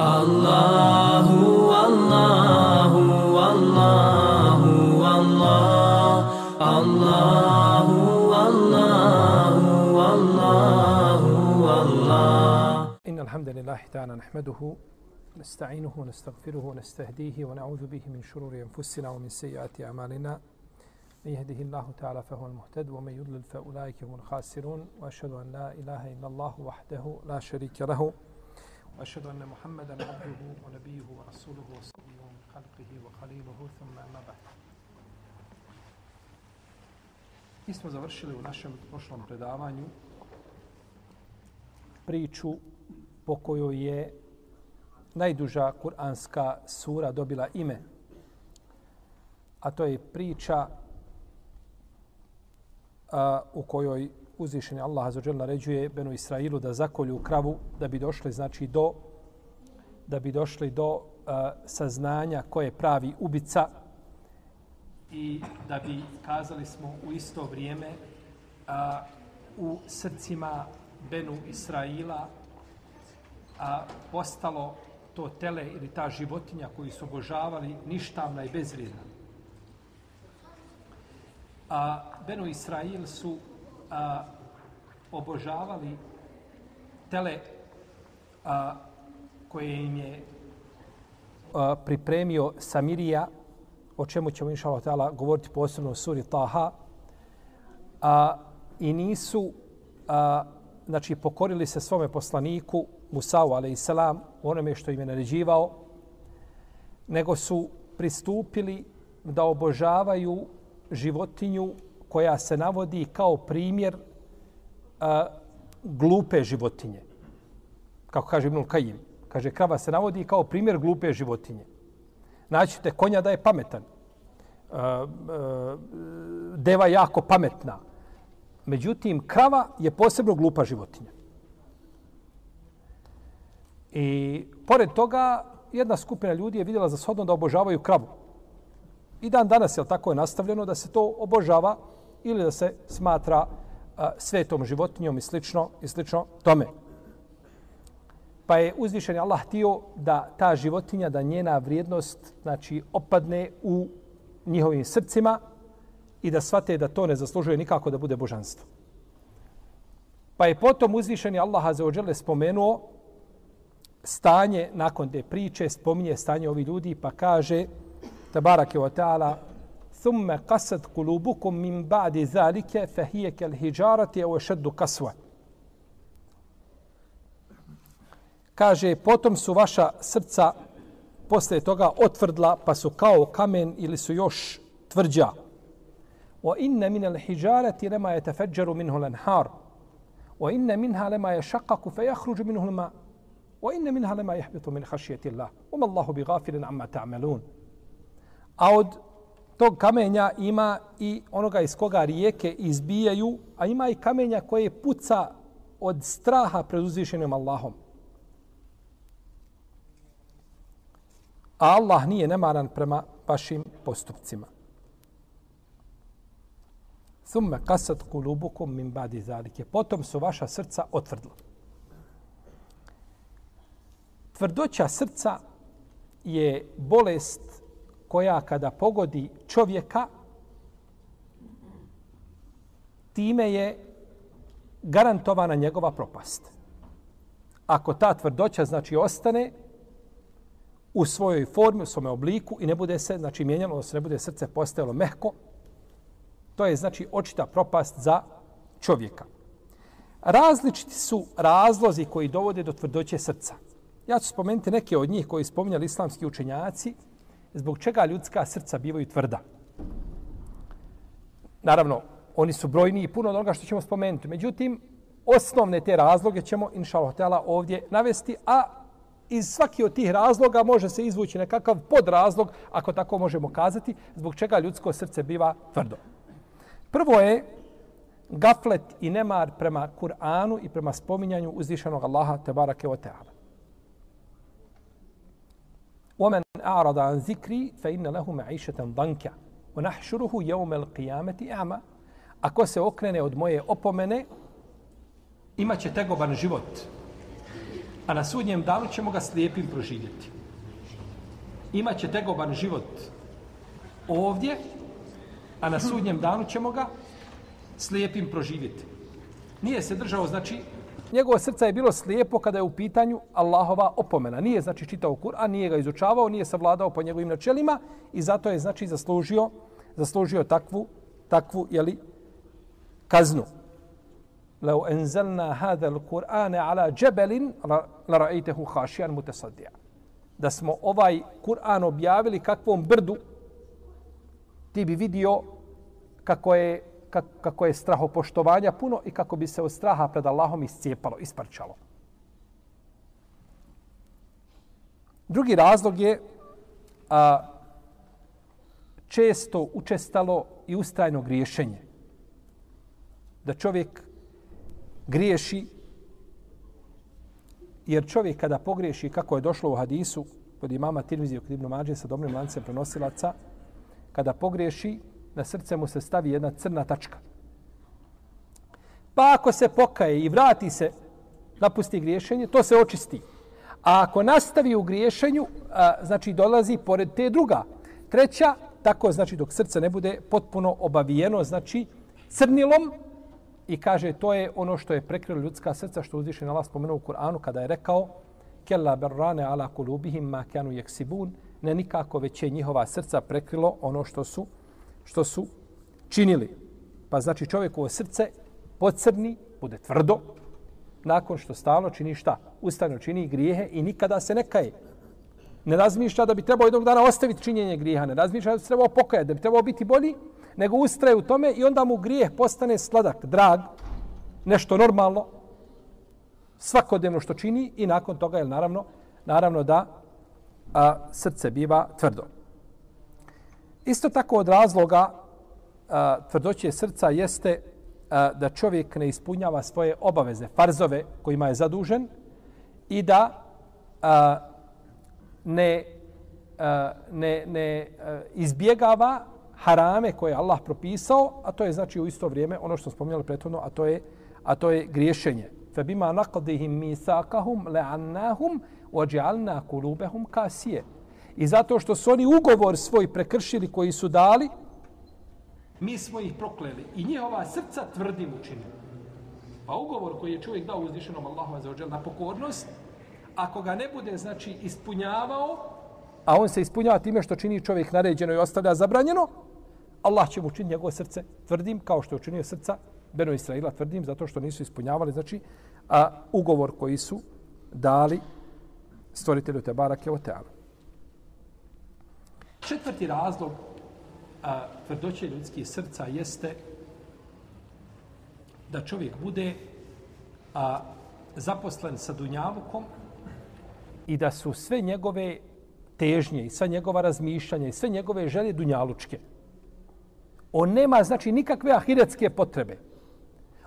الله والله والله والله الله والله والله والله إن الحمد لله تعالى نحمده نستعينه ونستغفره ونستهديه ونعوذ به من شرور أنفسنا ومن سيئات أعمالنا. من يهده الله تعالى فهو المهتد ومن يضلل فأولئك هم الخاسرون. وأشهد أن لا إله إلا الله وحده لا شريك له. وأشهد أن محمدا عبده ونبيه ورسوله وصفيه من خلقه وخليله ثم أما بعد Mi smo završili u našem prošlom predavanju priču po kojoj je najduža kuranska sura dobila ime. A to je priča a, u kojoj uzvišeni Allah azuđel naređuje Benu Israilu da zakolju kravu da bi došli znači do da bi došli do uh, saznanja ko je pravi ubica i da bi kazali smo u isto vrijeme a, u srcima Benu Israila a, postalo to tele ili ta životinja koju su obožavali ništavna i bezvrijedna. A Benu Israil su a, obožavali tele a, koje im je a, pripremio Samirija, o čemu ćemo inša Allah govoriti posebno u suri Taha, a, i nisu a, znači, pokorili se svome poslaniku Musau, a.s. onome što im je naređivao, nego su pristupili da obožavaju životinju koja se navodi kao primjer a, glupe životinje. Kako kaže Ibnul Kajim. Kaže, krava se navodi kao primjer glupe životinje. Naćete konja da je pametan. A, a, deva jako pametna. Međutim, krava je posebno glupa životinja. I pored toga, jedna skupina ljudi je vidjela za shodno da obožavaju kravu. I dan danas je tako je nastavljeno da se to obožava ili da se smatra a, svetom životinjom i slično, i slično tome. Pa je uzvišen Allah htio da ta životinja, da njena vrijednost znači, opadne u njihovim srcima i da shvate da to ne zaslužuje nikako da bude božanstvo. Pa je potom uzvišeni Allah Azeođele spomenuo stanje nakon te priče, spominje stanje ovih ljudi pa kaže tabarake wa ta'ala ثم قست قلوبكم من بعد ذلك فهي كالهجارة اشد قسوة. كاجي potom su vaša srca posle toga otvrdla, pa su kao kamen ili su još tvrđa. وإن من الحجارة لما يتفجر منه الأنهار وإن منها لما يشقق فيخرج منه الماء وإن منها لما يحبط من خشية الله وما الله بغافل عما تعملون A tog kamenja ima i onoga iz koga rijeke izbijaju, a ima i kamenja koje puca od straha pred uzvišenim Allahom. A Allah nije nemaran prema vašim postupcima. Thumme kasat kulubukum min badi zalike. Potom su vaša srca otvrdla. Tvrdoća srca je bolest koja kada pogodi čovjeka, time je garantovana njegova propast. Ako ta tvrdoća znači ostane u svojoj formi, u svom obliku i ne bude se znači mijenjalo, se ne bude srce postajalo mehko, to je znači očita propast za čovjeka. Različiti su razlozi koji dovode do tvrdoće srca. Ja ću spomenuti neke od njih koji spominjali islamski učenjaci, zbog čega ljudska srca bivaju tvrda. Naravno, oni su brojni i puno od onoga što ćemo spomenuti. Međutim, osnovne te razloge ćemo, inša Allah, ovdje navesti, a iz svaki od tih razloga može se izvući nekakav podrazlog, ako tako možemo kazati, zbog čega ljudsko srce biva tvrdo. Prvo je gaflet i nemar prema Kur'anu i prema spominjanju uzvišenog Allaha, tebarake o teala. ومن أعرض عن ذكري فإن له معيشة ضنكا ونحشره يوم القيامة أعمى Ako se okrene od moje opomene, imat će tegoban život. a na sudnjem danu ćemo ga slijepim proživjeti. Imaće tegoban život ovdje, a na sudnjem danu ćemo ga slijepim proživjeti. Nije se držao, znači, njegovo srce je bilo slijepo kada je u pitanju Allahova opomena. Nije, znači, čitao Kur'an, nije ga izučavao, nije savladao po njegovim načelima i zato je, znači, zaslužio, zaslužio takvu, takvu, jeli, kaznu. Leo enzelna hada l-Kur'ane ala džebelin, la ra'itehu hašijan mutasadija. Da smo ovaj Kur'an objavili kakvom brdu, ti bi vidio kako je, kako je strahopoštovanja puno i kako bi se od straha pred Allahom iscijepalo, isparčalo. Drugi razlog je a, često učestalo i ustrajno griješenje. Da čovjek griješi, jer čovjek kada pogriješi, kako je došlo u hadisu, kod imama Tirmizija kod Ibn Mađe, sa dobrim lancem prenosilaca, kada pogriješi, na srce mu se stavi jedna crna tačka. Pa ako se pokaje i vrati se, napusti griješenje, to se očisti. A ako nastavi u griješenju, a, znači dolazi pored te druga. Treća, tako znači dok srce ne bude potpuno obavijeno, znači crnilom, i kaže to je ono što je prekrilo ljudska srca, što uzviše na Allah spomenuo u Kur'anu kada je rekao Kella berrane ala kulubihim ma kanu jeksibun, ne nikako već je njihova srca prekrilo ono što su što su činili. Pa znači čovjekovo srce pocrni, bude tvrdo, nakon što stalno čini šta? Ustavno čini grijehe i nikada se ne kaje. Ne razmišlja da bi trebao jednog dana ostaviti činjenje grijeha, ne razmišlja da bi trebao pokajati, da bi trebao biti bolji, nego ustraje u tome i onda mu grijeh postane sladak, drag, nešto normalno, svakodnevno što čini i nakon toga je naravno, naravno da a, srce biva tvrdo. Isto tako od razloga a, tvrdoće srca jeste a, da čovjek ne ispunjava svoje obaveze, farzove kojima je zadužen i da a, ne, a, ne, ne a, izbjegava harame koje je Allah propisao, a to je znači u isto vrijeme ono što smo spominjali prethodno, a to je, a to je griješenje. Fe bima naqdihim misakahum le'annahum ođealna kulubehum. I zato što su oni ugovor svoj prekršili koji su dali, mi smo ih prokleli i njihova srca tvrdim učinili. Pa ugovor koji je čovjek dao uzdišenom Allahu za ođel na pokornost, ako ga ne bude znači ispunjavao, a on se ispunjava time što čini čovjek naređeno i ostavlja zabranjeno, Allah će mu učiniti njegovo srce tvrdim, kao što je učinio srca Beno Israila tvrdim, zato što nisu ispunjavali, znači, a, ugovor koji su dali stvoritelju te barake o tealu. Četvrti razlog a, tvrdoće ljudskih srca jeste da čovjek bude a, zaposlen sa dunjavukom i da su sve njegove težnje i sva njegova razmišljanja i sve njegove želje dunjalučke. On nema, znači, nikakve ahiretske potrebe.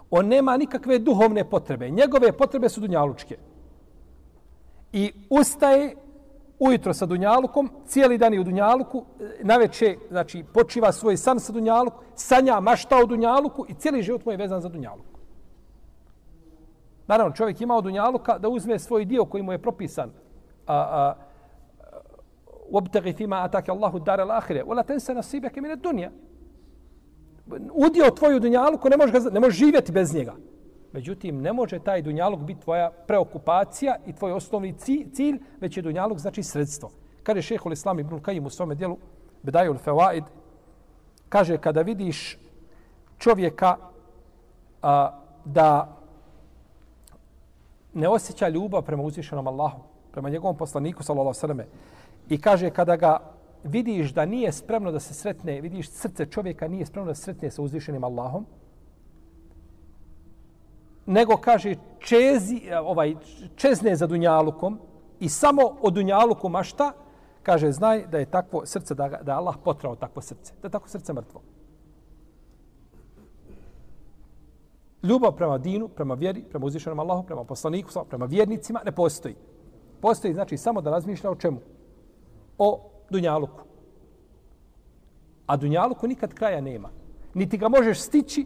On nema nikakve duhovne potrebe. Njegove potrebe su dunjalučke. I ustaje ujutro sa dunjalukom, cijeli dan je u dunjaluku, naveče, znači, počiva svoj san sa dunjalukom, sanja, mašta o dunjaluku i cijeli život mu je vezan za dunjaluku. Naravno, čovjek ima od dunjaluka da uzme svoj dio koji mu je propisan. A, a, وابتغي فيما اتاك الله الدار الاخره ولا تنسى نصيبك من الدنيا udio tvoju dunjaluku, ne možeš, ga, ne možeš živjeti bez njega. Međutim, ne može taj dunjalog biti tvoja preokupacija i tvoj osnovni cilj, već je dunjalog znači sredstvo. Kaže šehol Islam ibn Kajim u svome dijelu, Bedajul Fewaid, kaže kada vidiš čovjeka a, da ne osjeća ljubav prema uzvišenom Allahu, prema njegovom poslaniku, sallallahu sallam, i kaže kada ga vidiš da nije spremno da se sretne, vidiš srce čovjeka nije spremno da se sretne sa uzvišenim Allahom, nego kaže čezi, ovaj, čezne za dunjalukom i samo o dunjaluku mašta, kaže znaj da je takvo srce, da, da Allah potrao takvo srce, da je takvo srce mrtvo. Ljubav prema dinu, prema vjeri, prema uzvišenom Allahu, prema poslaniku, prema vjernicima ne postoji. Postoji znači samo da razmišlja o čemu? O dunjaluku. A dunjaluku nikad kraja nema. Niti ga možeš stići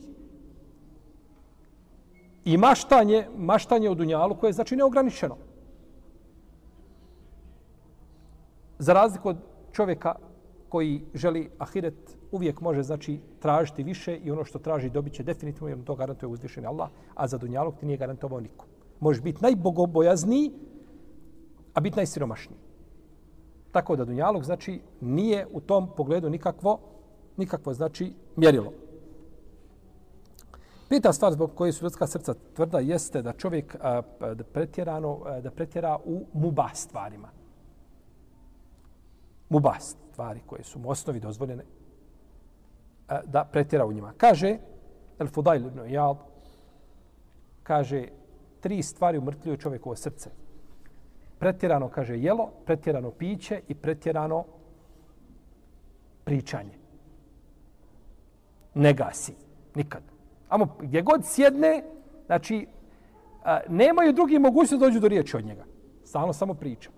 i maštanje, maštanje u dunjalu koje je znači neograničeno. Za razliku od čovjeka koji želi ahiret, uvijek može znači tražiti više i ono što traži dobit će definitivno jer to garantuje uzvišeni Allah, a za dunjalog ti nije garantovao niko. Možeš biti najbogobojazniji, a biti najsiromašniji. Tako da dunjalog znači nije u tom pogledu nikakvo, nikakvo znači mjerilo. Peta stvar zbog koje su ljudska srca tvrda jeste da čovjek a, pa, da pretjerano da pretjera u mubah stvarima. Mubah stvari koje su mu osnovi dozvoljene a, da pretjera u njima. Kaže El Fudail ibn Iyad kaže tri stvari umrtljuju čovjekovo srce. Pretjerano, kaže, jelo, pretjerano piće i pretjerano pričanje. Ne gasi. Nikad. Amo gdje god sjedne, znači, a, nemaju drugi mogućnost da dođu do riječi od njega. Stalno samo priča.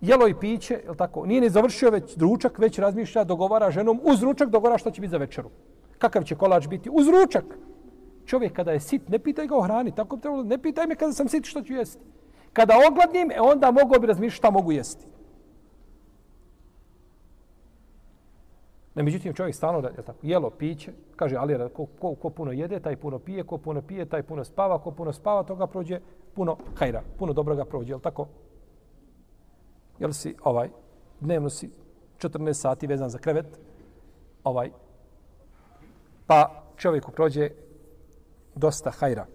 Jelo i piće, je tako? Nije ni završio već ručak, već razmišlja, dogovara ženom uz ručak, dogovara što će biti za večeru. Kakav će kolač biti? Uz ručak. Čovjek kada je sit, ne pitaj ga o hrani, tako bi trebalo, ne pitaj me kada sam sit što ću jesti. Kada ogladnim, e onda mogu bi razmišljati šta mogu jesti. Ne, međutim, čovjek stalno da je tako, jelo, piće, kaže, ali ko, ko, ko puno jede, taj puno pije, ko puno pije, taj puno spava, ko puno spava, toga prođe puno hajra, puno dobroga prođe, jel tako? Jel si, ovaj, dnevno si 14 sati vezan za krevet, ovaj, pa čovjeku prođe dosta hajra.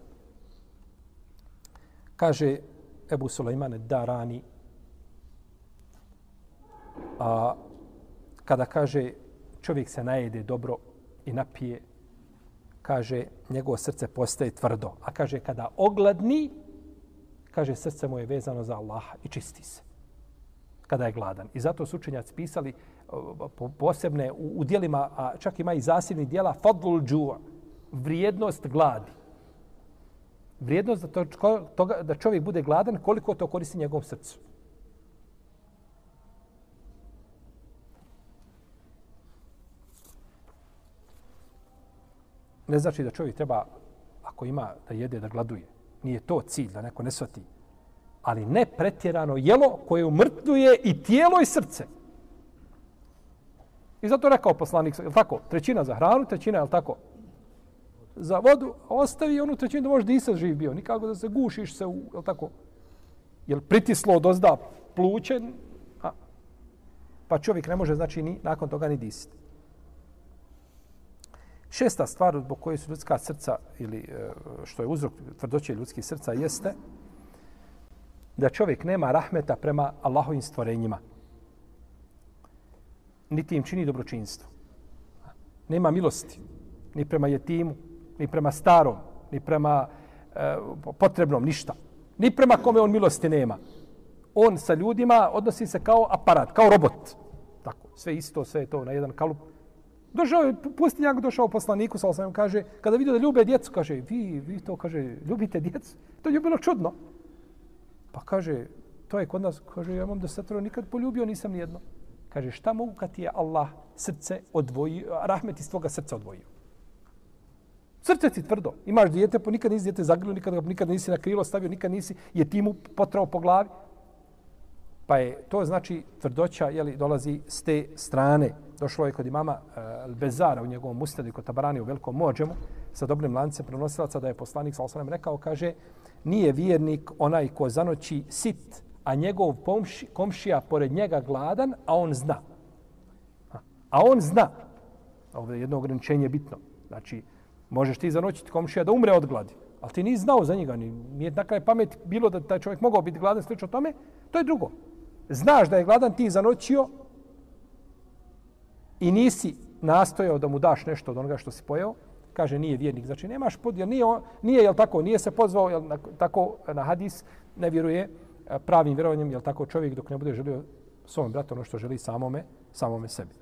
Kaže Ebu Sulejmane Darani, a, kada kaže čovjek se najede dobro i napije, kaže, njegovo srce postaje tvrdo. A kaže, kada ogladni, kaže, srce mu je vezano za Allaha i čisti se. Kada je gladan. I zato su učenjaci pisali posebne u, u dijelima, a čak ima i zasebni dijela, fadlul džuva, vrijednost gladi. Vrijednost da, to, toga, da čovjek bude gladan, koliko to koristi njegovom srcu. Ne znači da čovjek treba, ako ima da jede, da gladuje. Nije to cilj, da neko ne svati. Ali ne pretjerano jelo koje umrtnuje i tijelo i srce. I zato rekao poslanik, je tako? Trećina za hranu, trećina, je tako? Za vodu, ostavi onu trećinu da možeš disati živ bio. Nikako da se gušiš se, u, je tako? Jel pritislo od ozda pluće, a, pa čovjek ne može, znači, ni, nakon toga ni disati. Šesta stvar zbog koje su ljudska srca ili e, što je uzrok tvrdoće ljudskih srca jeste da čovjek nema rahmeta prema Allahovim stvorenjima. Niti im čini dobročinstvo. Nema milosti ni prema jetimu, ni prema starom, ni prema e, potrebnom, ništa. Ni prema kome on milosti nema. On sa ljudima odnosi se kao aparat, kao robot. Tako, sve isto, sve to na jedan kalup. Došao je pustinjak, došao poslaniku, sa osam, kaže, kada vidio da ljube djecu, kaže, vi, vi to, kaže, ljubite djecu? To je bilo čudno. Pa kaže, to je kod nas, kaže, ja imam da nikad poljubio, nisam nijedno. Kaže, šta mogu kad ti je Allah srce odvojio, rahmet iz tvoga srca odvojio? Srce ti tvrdo. Imaš dijete, po nikad nisi dijete zagrlio, nikad, nikad nisi na krilo stavio, nikad nisi je timu potrao po glavi. Pa je to znači tvrdoća je li dolazi s te strane. Došlo je kod imama eh, uh, Bezara u njegovom ustadu kod Tabarani u velikom mođemu sa dobrim lancem prenosilaca da je poslanik sa osram rekao, kaže, nije vjernik onaj ko zanoći sit, a njegov pomši, komšija pored njega gladan, a on zna. A on zna. Ovo je jedno ograničenje bitno. Znači, možeš ti zanoćiti komšija da umre od gladi. Ali ti nisi znao za njega. Nije na kraj pamet bilo da taj čovjek mogao biti gladan slično tome. To je drugo znaš da je gladan, ti zanoćio i nisi nastojao da mu daš nešto od onoga što si pojeo, kaže nije vjernik. Znači nemaš pod, jer nije, nije jel tako, nije se pozvao jel, na, tako na hadis, ne vjeruje eh, pravim vjerovanjem, jel tako čovjek dok ne bude želio svom bratu ono što želi samome, samome sebi.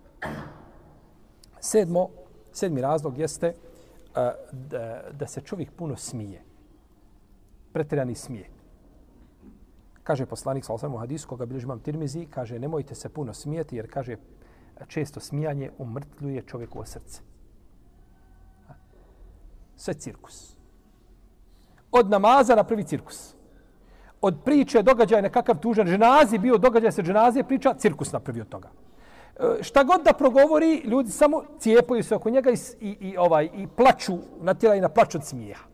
Sedmo, sedmi razlog jeste eh, da, da se čovjek puno smije. Pretjerani smije. Kaže poslanik sa osam u hadisu koga bilježi imam tirmizi, kaže nemojte se puno smijeti jer kaže često smijanje umrtljuje čovjeku srce. Sve cirkus. Od namaza na prvi cirkus. od priče događaja nekakav tužan ženazi, bio događaj se ženazi, priča, cirkus napravi od toga. E, šta god da progovori, ljudi samo cijepaju se oko njega i, i, i, ovaj, i plaču, natjeraju na plač od smijeha.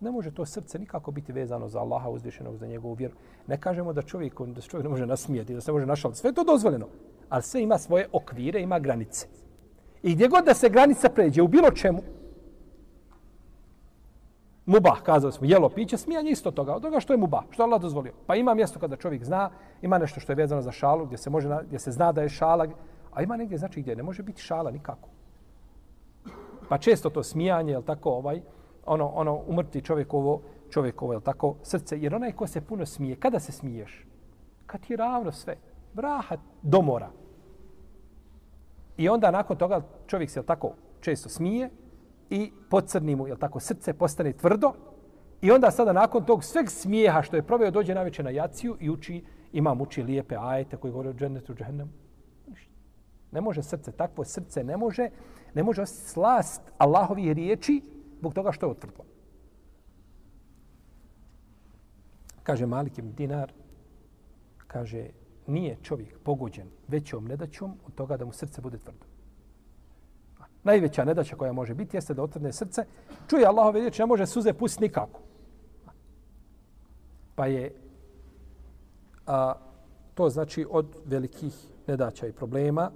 Ne može to srce nikako biti vezano za Allaha uzvišenog, za njegovu vjeru. Ne kažemo da čovjek, da se čovjek ne može nasmijati, da se može našaliti. Sve je to dozvoljeno. Ali sve ima svoje okvire, ima granice. I gdje god da se granica pređe u bilo čemu, mubah, kazali smo, jelo, piće, smijanje isto toga, od toga što je mubah, što Allah dozvolio. Pa ima mjesto kada čovjek zna, ima nešto što je vezano za šalu, gdje se, može, gdje se zna da je šala, a ima negdje znači gdje ne može biti šala nikako. Pa često to smijanje, je tako, ovaj, ono, ono umrti čovjekovo, čovjekovo, je tako, srce, jer onaj ko se puno smije, kada se smiješ? Kad ti je ravno sve, Rahat do mora. I onda nakon toga čovjek se, je tako, često smije, i podcrni mu, je tako, srce postane tvrdo i onda sada nakon tog sveg smijeha što je proveo dođe na na jaciju i uči, ima uči lijepe ajete koji govore o džennetu, džehennemu. Ne može srce, takvo srce ne može, ne može osjetiti slast Allahovih riječi zbog toga što je otvrdlo. Kaže Malik ibn Dinar, kaže, nije čovjek pogođen većom nedaćom od toga da mu srce bude tvrdo najveća nedaća koja može biti jeste da otrne srce. Čuje Allahove riječi, ne može suze pustiti nikako. Pa je a, to znači od velikih nedaća i problema.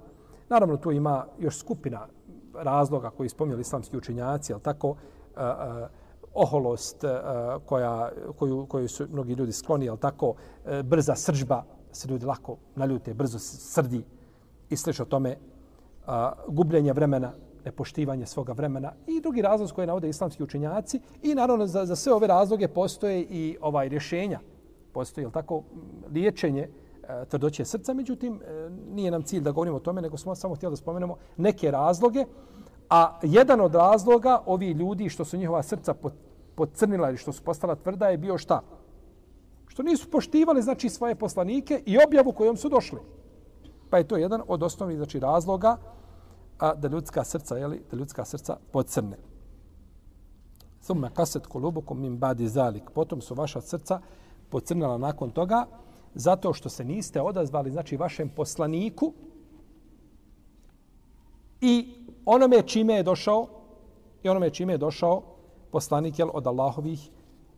Naravno, tu ima još skupina razloga koji spominjali islamski učenjaci, ali tako, a, a, oholost a, koja, koju, koju su mnogi ljudi skloni, ali tako, a, brza sržba, se ljudi lako naljute, brzo srdi i slično tome, a, gubljenje vremena, nepoštivanje svoga vremena i drugi razlog koje navode islamski učenjaci i naravno za, za sve ove razloge postoje i ovaj rješenja. Postoji, tako, liječenje E, tvrdoće srca, međutim, e, nije nam cilj da govorimo o tome, nego smo samo htjeli da spomenemo neke razloge, a jedan od razloga ovi ljudi što su njihova srca podcrnila ili što su postala tvrda je bio šta? Što nisu poštivali znači svoje poslanike i objavu kojom su došli. Pa je to jedan od osnovnih znači razloga a da ljudska srca, jeli, da ljudska srca podcrne. Thumma kaset qulubukum min badi zalik. Potom su vaša srca pocrnala nakon toga zato što se niste odazvali znači vašem poslaniku i onome čime je došao i onome čime je došao poslanik jel, od Allahovih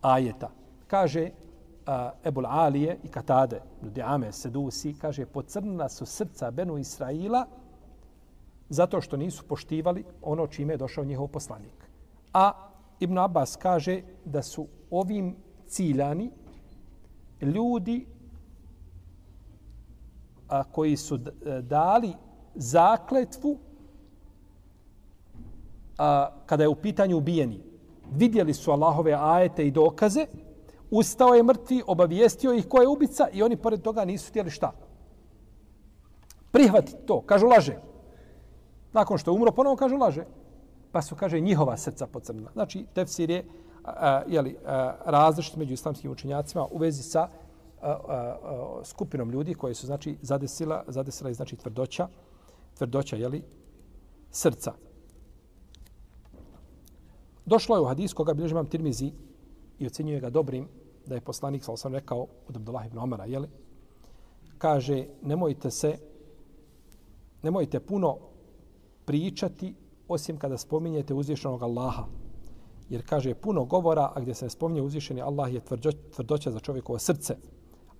ajeta. Kaže uh, Ebul Alije i Katade, Nudiame Sedusi, kaže, pocrnila su srca Benu Israila zato što nisu poštivali ono čime je došao njihov poslanik. A Ibn Abbas kaže da su ovim ciljani ljudi a, koji su e, dali zakletvu a, kada je u pitanju ubijeni. Vidjeli su Allahove ajete i dokaze, ustao je mrtvi, obavijestio ih ko je ubica i oni pored toga nisu htjeli šta? Prihvatiti to. Kažu laže. Nakon što je umro, ponovo kaže laže. Pa su, kaže, njihova srca pocrnila. Znači, tefsir je a, jeli, različit među islamskim učenjacima u vezi sa a, skupinom ljudi koji su, znači, zadesila, zadesila je znači, tvrdoća, tvrdoća, je li srca. Došlo je u hadis koga bilježi imam Tirmizi i ocenjuje ga dobrim, da je poslanik, sa osam rekao, od Abdullah ibn Omara, jeli, kaže, nemojte se, nemojte puno pričati osim kada spominjete uzvišenog Allaha. Jer kaže puno govora, a gdje se ne spominje uzvišeni Allah je tvrdoća za čovjekovo srce.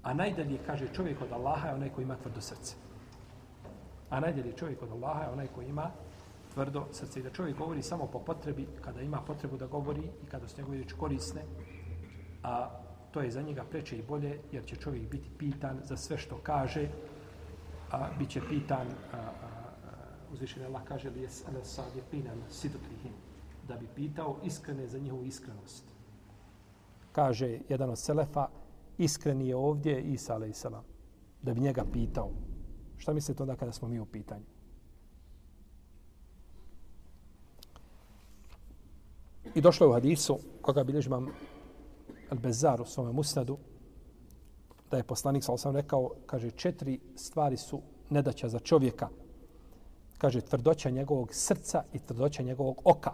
A najdalje kaže čovjek od Allaha je onaj koji ima tvrdo srce. A najdalje čovjek od Allaha je onaj koji ima tvrdo srce. I da čovjek govori samo po potrebi, kada ima potrebu da govori i kada su njegove riječi korisne, a to je za njega preče i bolje, jer će čovjek biti pitan za sve što kaže, a bit će pitan a, a, uzvišen Allah kaže li jes ala sadiqina na sidqihim da bi pitao iskrene za njihovu iskrenost. Kaže jedan od selefa, iskreni je ovdje Isa a.s. da bi njega pitao. Šta mislite onda kada smo mi u pitanju? I došlo je u hadisu, koga bilježi vam Al-Bezar u svome musnadu, da je poslanik sa osam rekao, kaže, četiri stvari su nedaća za čovjeka – kaže, tvrdoća njegovog srca i tvrdoća njegovog oka.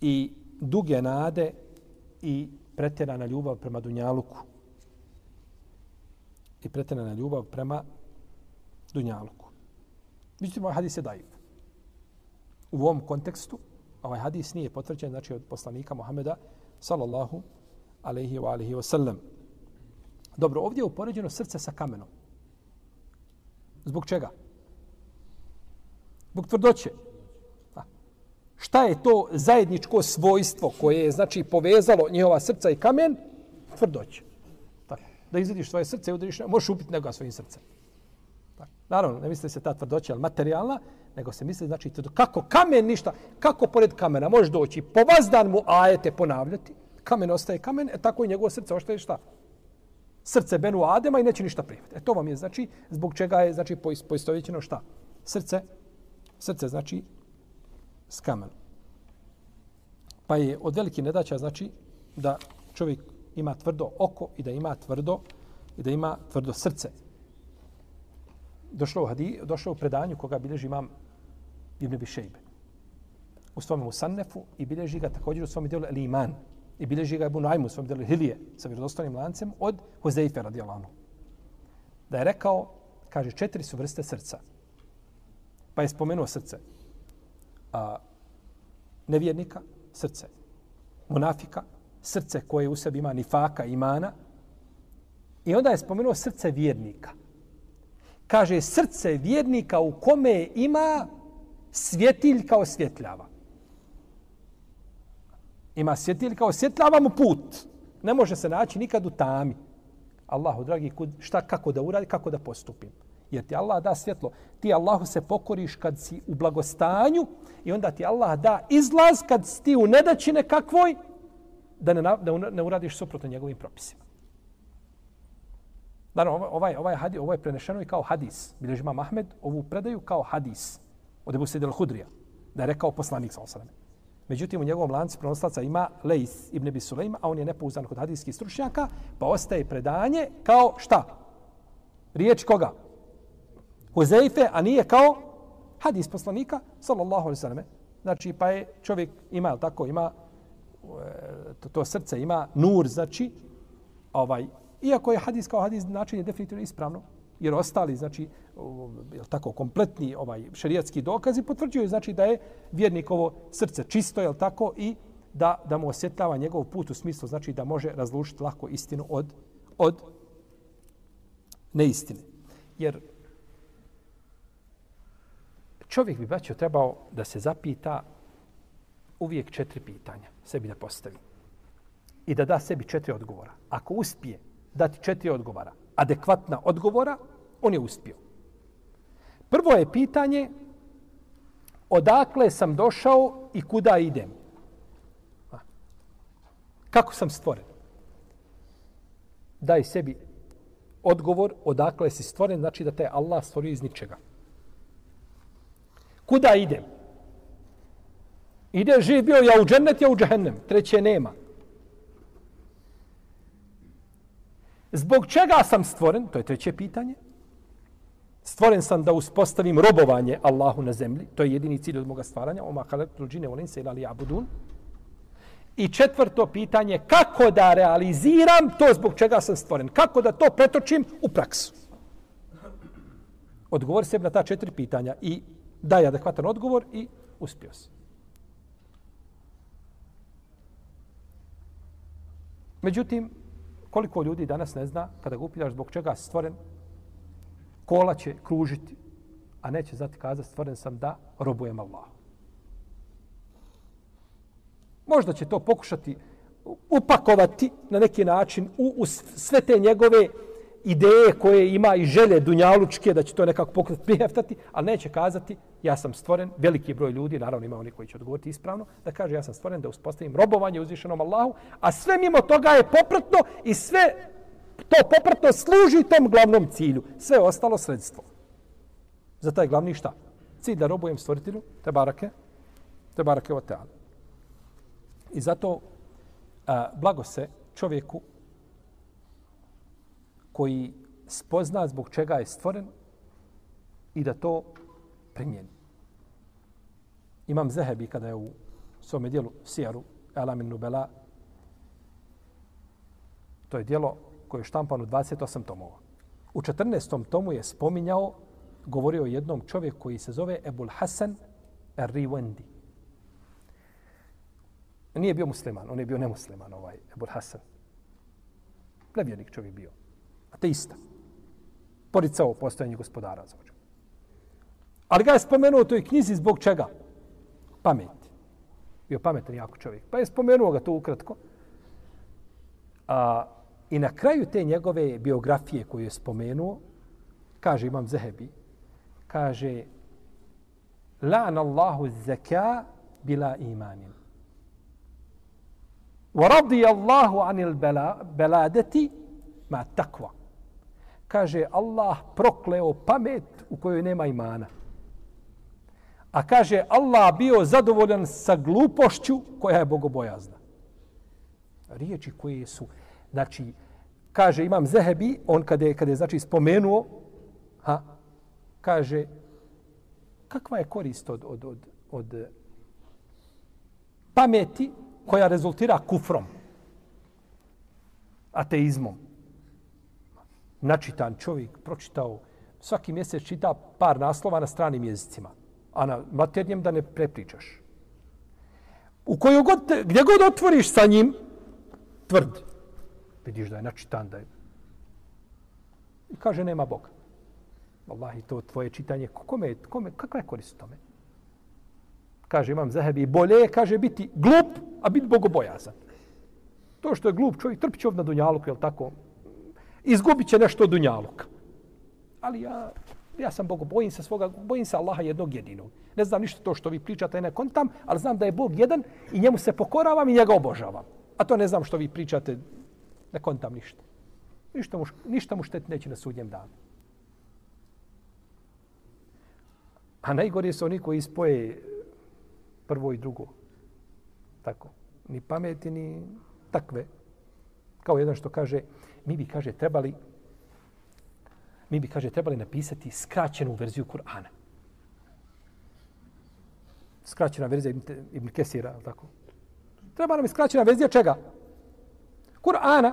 I duge nade i pretjerana ljubav prema Dunjaluku. I pretjerana ljubav prema Dunjaluku. Međutim, ovaj hadis je daiv. U ovom kontekstu, ovaj hadis nije potvrđen, znači od poslanika Muhameda, sallallahu alaihi wa alihi wa sallam. Dobro, ovdje je upoređeno srce sa kamenom. Zbog čega? Zbog tvrdoće. Šta je to zajedničko svojstvo koje je znači povezalo njihova srca i kamen? Tvrdoće. Tako. Da izvediš svoje srce i udariš, možeš upiti nego svojim srcem. Tako. Naravno, ne misli se ta tvrdoća, ali materijalna, nego se misli, znači, kako kamen ništa, kako pored kamena možeš doći, povazdan mu ajete ponavljati, kamen ostaje kamen, e tako i njegovo srce ostaje šta? Srce Benu Adema i neće ništa prihvatiti. E to vam je, znači, zbog čega je, znači, poistovjećeno šta? Srce, srce, znači, s kamenom. Pa je od velike nedaća, znači, da čovjek ima tvrdo oko i da ima tvrdo i da ima tvrdo srce. Došlo u, hadi, došlo u predanju koga bilježi imam Ibn Bišejbe. U svom Musannefu i bilježi ga također u svom dijelu El Iman. I bilježi ga Ibn Nuaymu u svom dijelu Hilije sa vjerodostanim lancem od Huzeife radijalanu. Da je rekao, kaže, četiri su vrste srca. Pa je spomenuo srce. A, nevjernika, srce. Munafika, srce koje u sebi ima nifaka, imana. I onda je spomenuo srce vjernika. Kaže, srce vjernika u kome ima svjetiljka osvjetljava. Ima svjetiljka osvjetljava mu put. Ne može se naći nikad u tami. Allahu, dragi, kud, šta, kako da uradi, kako da postupim. Jer ti Allah da svjetlo. Ti Allahu se pokoriš kad si u blagostanju i onda ti Allah da izlaz kad si ti u nedaći kakvoj da ne, da ne uradiš suprotno njegovim propisima. Naravno, ovaj, ovaj, ovaj hadis, ovo je prenešeno i kao hadis. Bileži imam Ahmed ovu predaju kao hadis od Ebu Sejde hudrija da je rekao poslanik sa Međutim, u njegovom lancu prenoslaca ima Leis ibn Abi Sulejma, a on je nepouzdan kod hadijskih stručnjaka, pa ostaje predanje kao šta? Riječ koga? Huzeife, a nije kao hadis poslanika, sallallahu alaihi sallam. Znači, pa je čovjek ima, tako, ima e, to, to srce, ima nur, znači, ovaj, iako je hadis kao hadis, znači je definitivno ispravno, jer ostali, znači, je tako, kompletni ovaj šerijatski dokazi potvrđuju, znači, da je vjernikovo srce čisto, je tako, i da, da mu osjetljava njegov put u smislu, znači, da može razlučiti lako istinu od, od neistine. Jer čovjek bi bacio trebao da se zapita uvijek četiri pitanja sebi da postavi. I da da sebi četiri odgovora. Ako uspije dati četiri odgovora, adekvatna odgovora, on je uspio. Prvo je pitanje odakle sam došao i kuda idem. Kako sam stvoren? Daj sebi odgovor odakle si stvoren, znači da te Allah stvorio iz ničega. Kuda idem? Ide živ bio ja u džennet, ja u džahennem. Treće nema. Zbog čega sam stvoren? To je treće pitanje. Stvoren sam da uspostavim robovanje Allahu na zemlji. To je jedini cilj od moga stvaranja. Oma halaktul džine volim se ilali abudun. I četvrto pitanje, kako da realiziram to zbog čega sam stvoren? Kako da to pretočim u praksu? Odgovor se na ta četiri pitanja i daje adekvatan odgovor i uspio si. Međutim, koliko ljudi danas ne zna, kada ga upitaš zbog čega si stvoren, kola će kružiti, a neće znati kazati stvoren sam da robujem Allah. Možda će to pokušati upakovati na neki način u, u sve te njegove ideje koje ima i želje dunjalučke da će to nekako pokret prijeftati, ali neće kazati ja sam stvoren, veliki broj ljudi, naravno ima oni koji će odgovoriti ispravno, da kaže ja sam stvoren da uspostavim robovanje uzvišenom Allahu, a sve mimo toga je popratno i sve to popratno služi tom glavnom cilju. Sve ostalo sredstvo. Za taj glavni šta? Cilj da robujem stvoritelju, te barake, te barake o teala. I zato a, blago se čovjeku koji spozna zbog čega je stvoren i da to primjeni. Imam Zehebi kada je u svome dijelu Sijaru, Alamin Nubela, To je dijelo koje je štampano 28 tomova. U 14. tomu je spominjao, govorio o jednom čovjeku koji se zove Ebul Hasan Ar-Riwendi. Nije bio musliman, on je bio nemusliman, ovaj Ebul Hasan. Nevjernik čovjek bio. Ateista. Poricao postojanje gospodara za ođe. Ali ga je spomenuo u toj knjizi zbog čega? Pamet. Bio pametan jako čovjek. Pa je spomenuo ga to ukratko. A, I na kraju te njegove biografije koju je spomenuo, kaže Imam Zehebi, kaže La'an Allahu zaka bila imanin. Wa radi Allahu anil beladeti ma takva. Kaže Allah prokleo pamet u kojoj nema imana. A kaže Allah bio zadovoljan sa glupošću koja je bogobojazna. Riječi koje su, znači, kaže imam Zehebi, on kada je, kada je znači, spomenuo, ha, kaže, kakva je korist od, od, od, od pameti koja rezultira kufrom, ateizmom. Načitan čovjek, pročitao, svaki mjesec čita par naslova na stranim jezicima, a na maternjem da ne prepričaš. U koju god, gdje god otvoriš sa njim, tvrd. Vidiš da je načitan, da je... I kaže, nema Boga. Wallahi, to tvoje čitanje, kome, kome, kakva je korist tome? Kaže, imam zahebi, bolje je, kaže, biti glup, a biti bogobojazan. To što je glup čovjek, trpi će na dunjaluku, je tako? Izgubit će nešto od dunjaluka. Ali ja, ja sam Bogu, bojim se svoga, bojim se Allaha jednog jedinog. Ne znam ništa to što vi pričate, ne kontam, ali znam da je Bog jedan i njemu se pokoravam i njega obožavam. A to ne znam što vi pričate, ne kontam ništa. Ništa mu, ništa mu štet neće na sudnjem danu. A najgore su oni koji spoje prvo i drugo. Tako. Ni pameti, ni takve. Kao jedan što kaže, mi bi, kaže, trebali mi bi, kaže, trebali napisati skraćenu verziju Kur'ana. Skraćena verzija Ibn, Ibn Kesira, tako. Treba nam skraćena verzija čega? Kur'ana,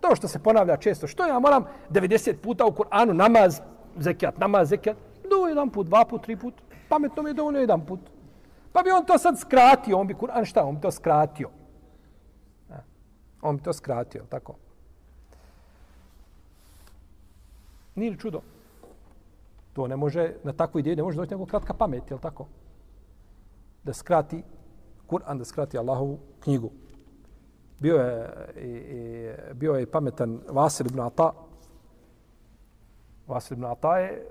to što se ponavlja često. Što ja moram 90 puta u Kur'anu namaz, zekijat, namaz, zekijat, do jedan put, dva put, tri put. Pametno mi je dovoljno jedan put. Pa bi on to sad skratio, on bi Kur'an šta, on bi to skratio. On bi to skratio, tako. Nije li čudo? To ne može, na takvu ideju ne može doći nego kratka pamet, je tako? Da skrati Kur'an, da skrati Allahovu knjigu. Bio je, i, i, bio je pametan Vasil ibn Ata. Vasil ibn Ata je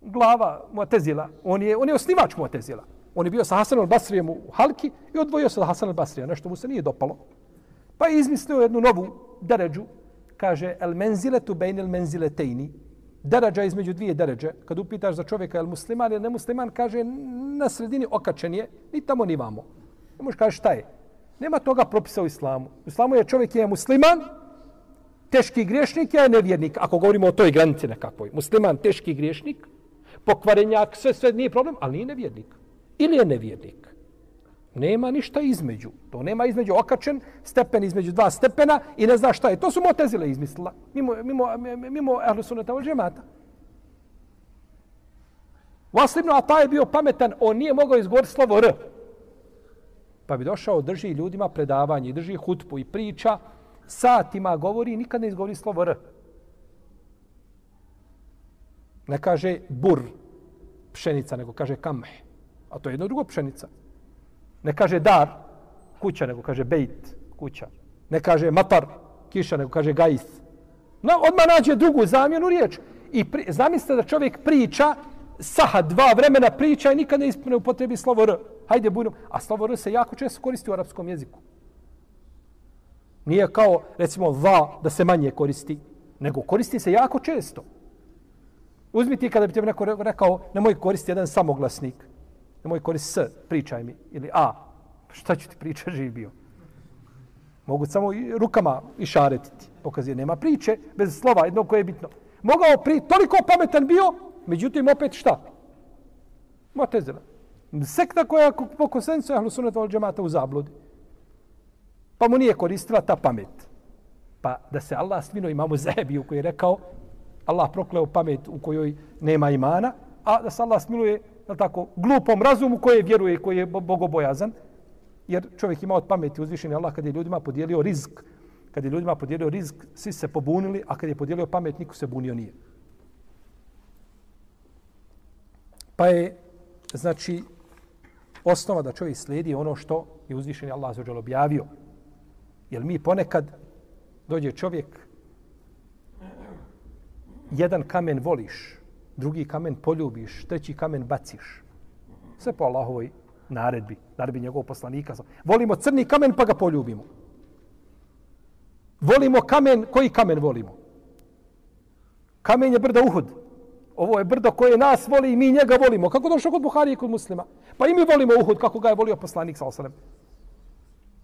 glava Mu'tezila. On je, on je osnivač Mu'tezila. On je bio sa Hasan al-Basrijem u Halki i odvojio se od Hasan al-Basrija. Nešto mu se nije dopalo. Pa je izmislio jednu novu deređu. Kaže, el menziletu bejn el menziletejni. Deređa između dvije deređe. Kad upitaš za čovjeka, el musliman ili nemusliman, kaže, na sredini okačen je, ni tamo ni vamo. Ne možeš kaže šta je. Nema toga propisa u islamu. U islamu je čovjek je musliman, teški griješnik, je nevjernik. Ako govorimo o toj granici nekakvoj. Musliman, teški griješnik, pokvarenjak, sve, sve nije problem, ali nije nevjernik. Ili je nevjernik. Nema ništa između. To nema između okačen, stepen između dva stepena i ne zna šta je. To su motezile izmislila. Mimo, mimo, mimo Ahlusunata od džemata. Vaslibno, a je bio pametan, on nije mogao izgovoriti slovo R. Pa bi došao, drži ljudima predavanje, drži hutbu i priča, satima govori i nikad ne izgovori slovo R. Ne kaže bur, pšenica, nego kaže kamh. A to je jedno drugo pšenica. Ne kaže dar, kuća, nego kaže bejt, kuća. Ne kaže matar, kiša, nego kaže gajs. No, odmah nađe drugu zamjenu riječ. I pri, zamislite da čovjek priča, saha dva vremena priča i nikad ne ispune upotrebi slovo R. Hajde, bujno. A slovo R se jako često koristi u arapskom jeziku. Nije kao, recimo, va da se manje koristi, nego koristi se jako često. Uzmi ti kada bi ti neko rekao, nemoj koristi jedan samoglasnik. Nemoj koristiti s, pričaj mi. Ili a, pa šta ću ti pričati, živ bio. Mogu samo i rukama išaretiti. Pokazuje, nema priče bez slova jedno koje je bitno. Mogao pri, toliko pametan bio, međutim opet šta? Motezila. Sekta koja po konsensu je ahlusunet al džemata u zabludi. Pa mu nije koristila ta pamet. Pa da se Allah smino imamo Zebiju koji je rekao Allah prokleo pamet u kojoj nema imana, a da se Allah smiluje je tako, glupom razumu koje vjeruje, koji je bogobojazan, jer čovjek ima od pameti uzvišeni Allah kad je ljudima podijelio rizk, kad je ljudima podijelio rizk, svi se pobunili, a kad je podijelio pamet, niko se bunio nije. Pa je, znači, osnova da čovjek slijedi ono što je uzvišeni Allah zađel objavio. Jer mi ponekad dođe čovjek, jedan kamen voliš, drugi kamen poljubiš, treći kamen baciš. Sve po Allahovoj naredbi, naredbi njegovog poslanika. Volimo crni kamen pa ga poljubimo. Volimo kamen, koji kamen volimo? Kamen je brda Uhud. Ovo je brdo koje nas voli i mi njega volimo. Kako došlo kod Buharije i kod muslima? Pa i mi volimo Uhud kako ga je volio poslanik sa osalem.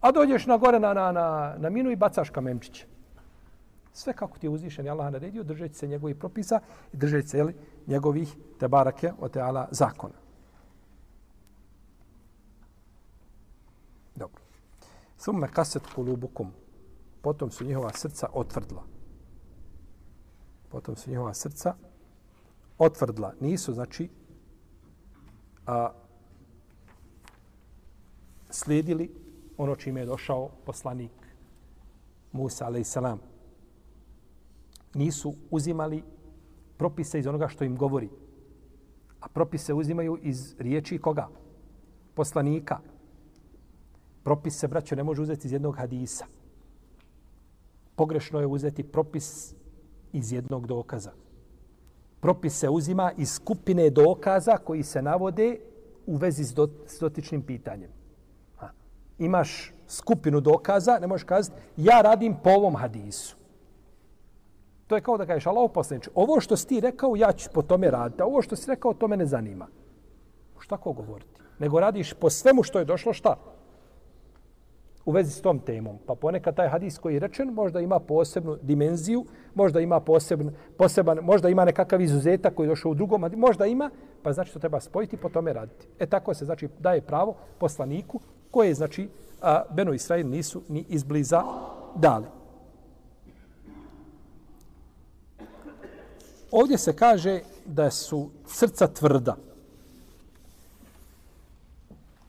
A dođeš na gore na, na, na, na minu i bacaš kamenčiće. Sve kako ti je uzvišen i Allah naredio, držeći se njegovih propisa i držeći se jeli, njegovih te barake o te ala zakona. Dobro. Summe kaset kulubukum. Potom su njihova srca otvrdla. Potom su njihova srca otvrdla. Nisu, znači, a, slijedili ono čime je došao poslanik Musa, alaihissalam. Nisu uzimali propise iz onoga što im govori. A propise uzimaju iz riječi koga? Poslanika. Propis se, braćo, ne može uzeti iz jednog hadisa. Pogrešno je uzeti propis iz jednog dokaza. Propis se uzima iz skupine dokaza koji se navode u vezi s, s dotičnim pitanjem. Ha. Imaš skupinu dokaza, ne možeš kazati, ja radim po ovom hadisu. To je kao da kažeš, Allah poslaniče, ovo što si ti rekao, ja ću po tome raditi, a ovo što si rekao, to mene zanima. Šta ko govoriti? Nego radiš po svemu što je došlo, šta? U vezi s tom temom. Pa ponekad taj hadis koji je rečen možda ima posebnu dimenziju, možda ima posebn, poseban, možda ima nekakav izuzetak koji je došao u drugom, možda ima, pa znači to treba spojiti po tome raditi. E tako se znači daje pravo poslaniku koje znači a, Beno Israil nisu ni izbliza dali. Ovdje se kaže da su srca tvrda.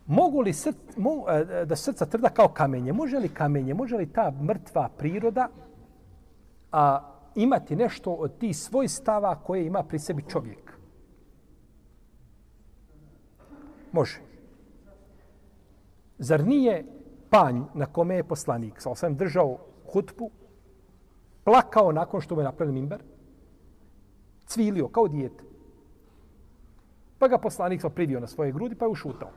Mogu li src, mo, e, da srca tvrda kao kamenje? Može li kamenje, može li ta mrtva priroda a, imati nešto od tih svojstava koje ima pri sebi čovjek? Može. Zar nije panj na kome je poslanik, sa osam držao hutbu, plakao nakon što mu je napravljen mimber? Cvilio kao dijete. Pa ga poslanik sa privio na svoje grudi pa je ušutao.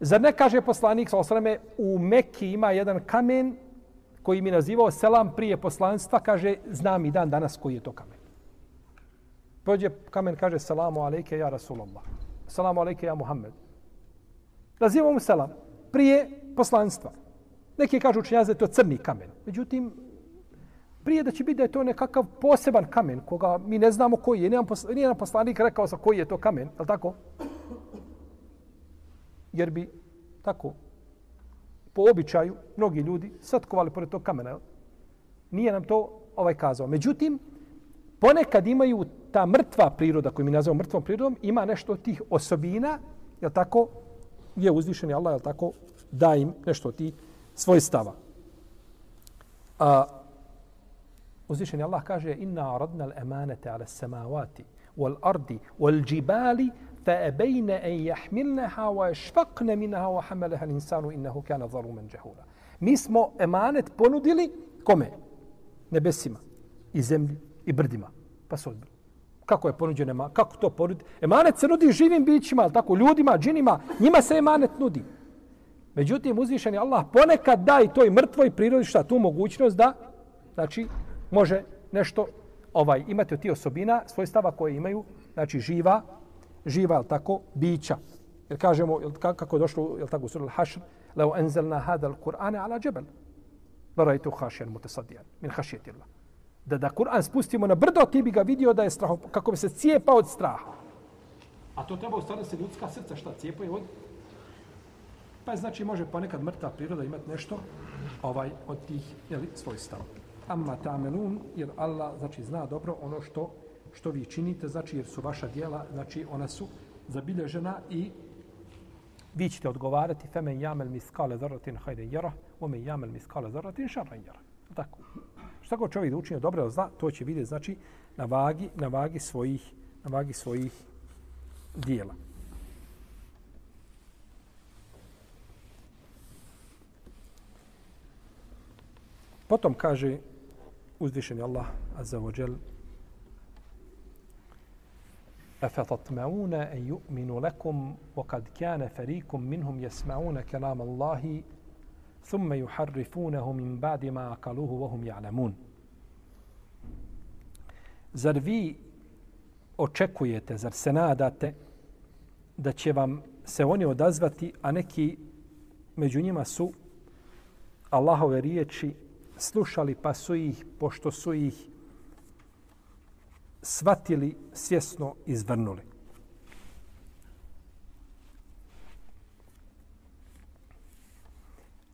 Zar ne kaže poslanik sa osrame u Mekki ima jedan kamen koji mi nazivao selam prije poslanstva, kaže znam i dan danas koji je to kamen. Pođe kamen kaže selamu alejke ja Rasulallah. Selamu alejke ja Muhammed. Nazivao mu selam prije poslanstva. Neki kažu učenjaci da je to crni kamen. Međutim, prije da će biti da je to nekakav poseban kamen koga mi ne znamo koji je. Nije poslanik rekao sa koji je to kamen, je tako? Jer bi tako po običaju mnogi ljudi satkovali pored tog kamena. Nije nam to ovaj kazao. Međutim, ponekad imaju ta mrtva priroda koju mi nazivamo mrtvom prirodom, ima nešto od tih osobina, je tako, je uzvišeni Allah, je tako, da im nešto od tih svoj stava. A, Uzvišeni Allah kaže inna aradna al-amanata ala samawati wal ardi wal jibali fa abayna an yahmilnaha wa ashfaqna minha wa hamalaha al-insanu innahu kana zaluman jahula. Mi smo emanet ponudili kome? Nebesima i zemlji i brdima. Pa su odbili. Kako je ponuđen emanet? Kako to ponudi? Emanet se nudi živim bićima, ali tako, ljudima, džinima, njima se emanet nudi. Međutim, uzvišeni Allah ponekad da i toj mrtvoj prirodi šta tu mogućnost da, znači, može nešto ovaj imati od tih osobina svojstava koje imaju znači živa živa al tako bića. Jer kažemo jel, kako je došlo jel tako sura al-hashr law anzalna hada al-qur'ana ala jabal la ra'aytu khashiyan mutasaddian min khashyati Allah. Da da Kur'an spustimo na brdo ti bi ga vidio da je strah kako bi se cijepa od straha. A to treba u stvari se ljudska srca šta cijepaju od? Pa znači može ponekad mrtva priroda imati nešto ovaj od tih jeli, svojstava. Amma tamelun, jer Allah znači zna dobro ono što što vi činite, znači jer su vaša dijela, znači ona su zabilježena i vi ćete odgovarati femen jamel miskale zarratin hajde jara, omen jamel miskale zarratin sharran jara. Tako. Šta god čovjek da učinio dobro zna, to će vidjeti znači na vagi, na vagi svojih, na vagi svojih dijela. Potom kaže uzvišeni Allah azza wa jal أفتطمعون أن يؤمنوا لكم وقد كان فريق منهم يسمعون كلام الله ثم يحرفونه من بعد ما عقلوه وهم يعلمون Zar vi očekujete, zar se nadate da će vam se oni odazvati, a neki među njima su Allahove riječi slušali pa su ih, pošto su ih svatili, svjesno izvrnuli.